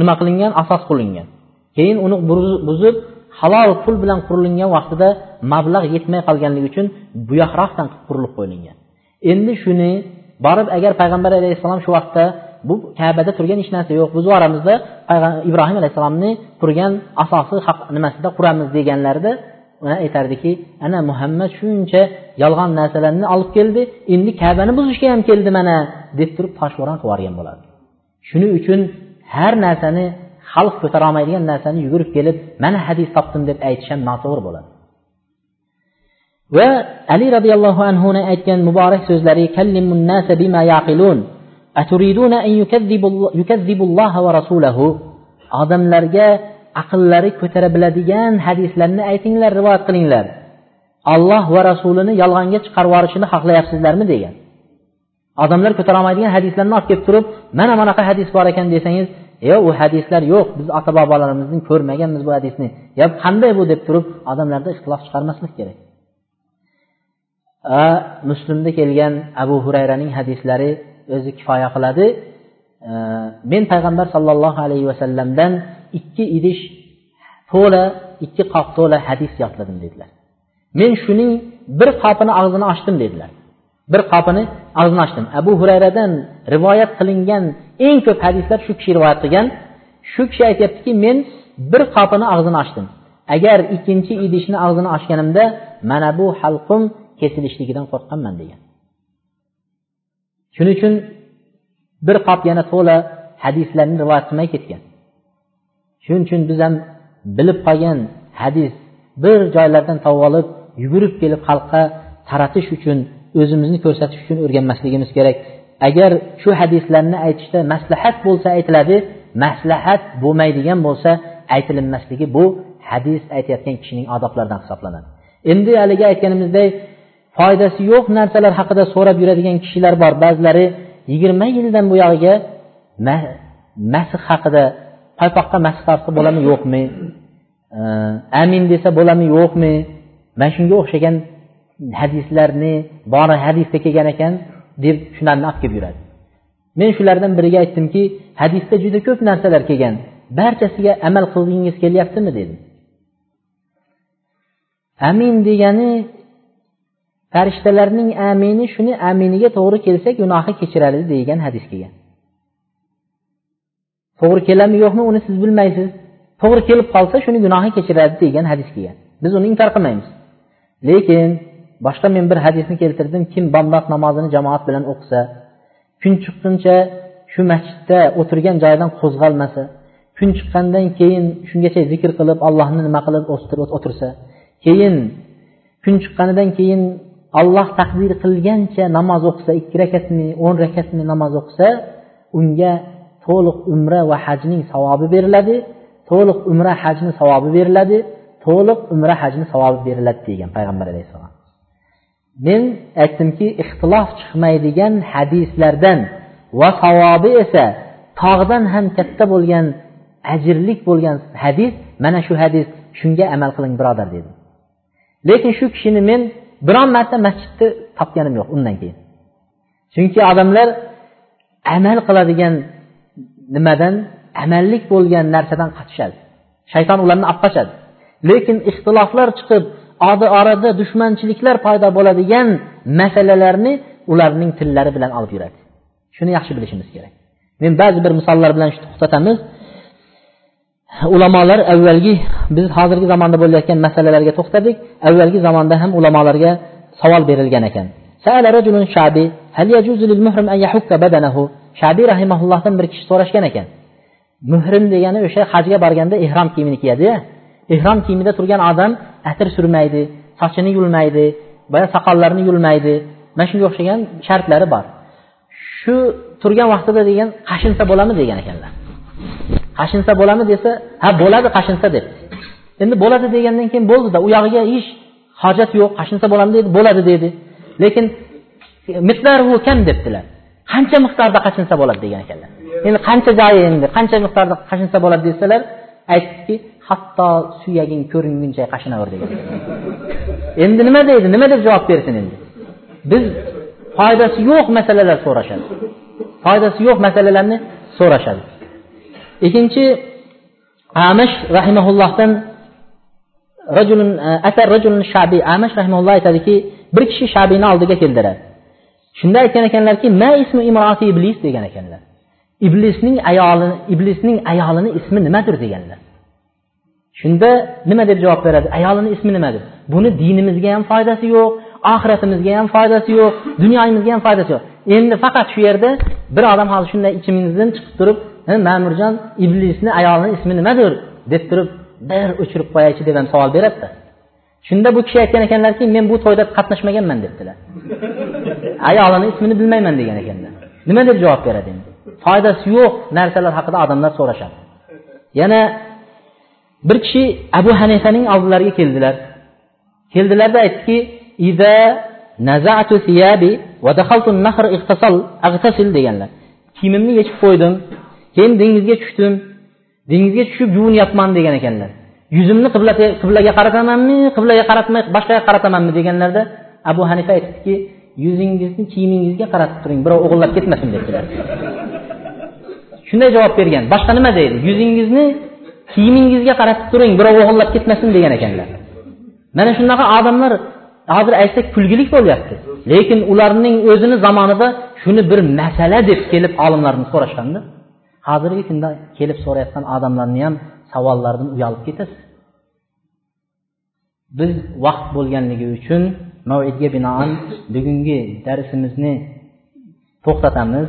nima qilingan? Asos qilingan. Keyin uni buzib halol pul bilan qurilingan vaqtida mablag' yetmay qolganligi uchun buyoqroqdan qurilib qo'yilgan. Endi shuni borib agar payg'ambar alayhissalom shu vaqtda bu kabada turgan hech narsa yo'q. Biz boramizda ibrohim alayhissalomni qurgan asosi nimasida quramiz deganlarida aytardiki ana muhammad shuncha yolg'on narsalarni olib keldi endi kabani buzishga ham keldi mana deb turib toshbo'ron qilib yuborgan bo'ladi shuning uchun har narsani xalq ko'tara olmaydigan narsani yugurib kelib mana hadis topdim deb aytish ham noto'g'ri bo'ladi. Va ali roziyallohu anhuni aytgan muborak so'zlari odamlarga aqllari ko'tara biladigan hadislarni aytinglar rivoyat qilinglar. Olloh va rasulini yolg'onga chiqarib yuborishini xohlayapsizlarmi degan. Odamlar ko'tara olmaydigan hadislarni olib kelib turib mana bunaqa hadis bor ekan desangiz yo u hadislar yo'q biz ota bobolarimizdan ko'rmaganmiz bu hadisni yo qanday bu? deb turib odamlarda ixtilof chiqarmaslik kerak. Muslimda kelgan abu hurayraning hadislari o'zi kifoya qiladi. Men payg'ambar sollallohu alayhi vasallamdan ikki idish to'la ikki qop to'la hadis yodladim dedilar. Men shuning bir qopini og'zini ochdim dedilar. Bir qopini og'zini ochdim. Abu hurayradan rivoyat qilingan eng ko'p hadislar shu kishi rivoyat qilgan. Shu kishi aytyaptiki men bir qopini og'zini ochdim. Agar ikkinchi idishni og'zini ochganimda mana bu halqum kesilishligidan qo'rqqanman degan. Shuning uchun bir qop yana to'la hadislarni rivoyat qilmay ketgan. Shuning uchun biz ham bilib qolgan hadis bir joylardan topib olib yugurib kelib xalqqa taratish uchun o'zimizni ko'rsatish uchun o'rganmasligimiz kerak. Agar shu hadislarni aytishda maslahat bo'lsa aytiladi maslahat bo'lmaydigan bo'lsa aytilinmasligi bu hadis aytayotgan kishining odoblaridan hisoblanadi. Endi haligi aytganimizdek foydasi yo'q narsalar haqida so'rab yuradigan kishilar bor. Ba'zilari yigirma yildan buyog'iga masih haqida paypoqqa masih qilsa bo'ladimi yo'qmi? Amin desa bo'ladimi yo'qmi? Mana shunga o'xshagan hadislarni bori hadisda kelgan ekan deb shularni olib kelib yuradi. Men shulardan biriga aytdimki hadisda juda ko'p narsalar kelgan. Barchasiga amal qilgingiz kelyaptimi dedim. Amin degani farishtalarning amini shuni aminiga to'g'ri kelsa gunohi kechiradi degan hadis kelgan to'g'ri keladimi yo'qmi uni siz bilmaysiz. To'g'ri kelib qolsa shuni gunohi kechiradi degan hadis kelgan biz uni inkor qilmaymiz. Lekin boshqa men bir hadisni keltirdim. Kim bomdod namozini jamoat bilan o'qisa kun chiqquncha shu masjidda o'tirgan joyidan qo'zg'almasa kun chiqqandan keyin shungacha zikr qilib allohni nima qilib o'tirsa keyin kun chiqqanidan keyin alloh taqdir qilgancha namoz o'qisa ikki rakatmi o'n rakatmi namoz o'qisa unga to'liq umra va hajning savobi beriladi. To'liq umra hajni savobi beriladi. To'liq umra hajni savobi beriladi degan payg'ambar alayhissalom. Men aytdimki ixtilof chiqmaydigan hadislardan va savobi esa tog'dan ham katta bo'lgan ajrlik bo'lgan hadis mana shu hadis shunga amal qiling birodar dedim. Lekin shu kishini men biron marta masjidni topganim yo'q undan keyin. Chunki odamlar amal qiladigan nimadan amallik bo'lgan narsadan qochishadi shayton ularni olib qochadi lekin ixtiloflar chiqib orada dushmanchiliklar paydo bo'ladigan masalalarni ularning tillari bilan olib yuradi. Shuni yaxshi bilishimiz kerak. Men ba'zi bir misollar bilan shu to'xtatamiz. Ulamolar avvalgi biz hozirgi zamonda bo'layotgan masalalarga to'xtadik. Avvalgi zamonda ham ulamolarga savol berilgan ekan. Shabiy rahimaullohdan bir kishi so'rashgan ekan. Muhrim degani o'sha hajga borganda ehrom kiyimini kiyadi ehrom kiyimida turgan odam atir surmaydi sochini yulmaydi boya soqollarini yulmaydi. Mana shunga o'xshagan shartlari bor. Shu turgan vaqtida degan qashinsa bo'ladimi degan ekanlar. Qashinsa bo'ladimi desa ha bo'ladi qashinsa deb. Endi bo'ladi degandan keyin bo'ldida u yog'iga hech hojat yo'q qashinsa bo'ladimi dedi bo'ladi dedi lekin miqdori kam debdilar. Qancha miqdorda qashinsa bo'ladi degan ekanlar. Endi qancha joyi endi qancha miqdorda qashinsa bo'ladi desalar aytdiki hatto suyaging ko'ringuncha qashinaver degan endi nima deydi nima deb javob bersin endi? Biz foydasi yo'q masalalar so'rashadi. Foydasi yo'q masalalarni so'rashadi. Ikkinchi amash rahimaullohdan rajulun e, asar rajulun shabiy amash rahimaulloh aytadiki bir kishi shabiyni oldiga keldilar shunda aytgan ekanlarki ma ismi imroti iblis? degan ekanlar. Iblisning ayolini iblisning ayolini ismi nimadir? deganlar. Shunda nima deb javob beradi? Ayolini ismi nima deb buni dinimizga ham foydasi yo'q oxiratimizga ham foydasi yo'q dunyoyimizga ham foydasi yo'q. Endi faqat shu yerda bir odam hozir shunday ichimizdan chiqib turib ma'murjon iblisni ayolini ismi nimadir deb turib bir o'chirib qo'yaychi deb ham savol beradida shunda bu kishi aytgan ekanlarki men bu to'yda qatnashmaganman debdilar. Ayolini ismini bilmayman degan ekanlar. Nima deb javob beradi endi foydasi yo'q narsalar haqida odamlar so'rashadi. Yana bir kishi abu hanifaning oldilariga keldilar. Keldilarda aytdiki deganlar. Kiyimimni yechib qo'ydim keyin dengizga tushdim. Dengizga tushib yuvinyapman degan ekanlar. Yuzimni qiblaga qaratamanmi qiblaga qaratmay boshqa yoqqa qaratamanmi deganlarda abu hanifa aytibdiki yuzingizni kiyimingizga qaratib turing birov o'g'irlab ketmasin debdilar shunday javob bergan. Boshqa nima deydi? Yuzingizni kiyimingizga qaratib turing birov o'g'irlab ketmasin degan ekanlar. Mana shunaqa odamlar hozir aytsak kulgilik bo'lyapti. Lekin ularning o'zini zamonida shuni bir masala deb kelib olimlarni so'rashganda hozirgi kunda kelib so'rayotgan odamlarni ham savollardan uyalib ketasiz. Biz vaqt bo'lganligi uchun mavidga binoan bugungi darsimizni to'xtatamiz.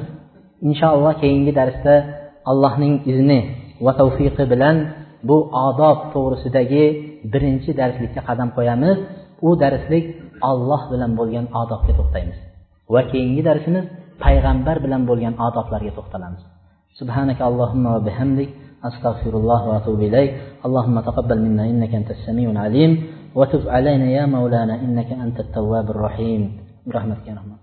Inshaalloh keyingi darsda allohning izni va tavfiqi bilan bu odob to'g'risidagi birinchi darslikka qadam qo'yamiz. U darslik olloh bilan bo'lgan odobga to'xtaymiz va keyingi darsimiz payg'ambar bilan bo'lgan odoblarga to'xtalamiz. سبحانك اللهم وبحمدك أستغفر الله وأتوب إليك. اللهم تقبل منا إنك أنت السميع العليم وتب علينا يا مولانا إنك أنت التواب الرحيم. برحمتك يا رحمن.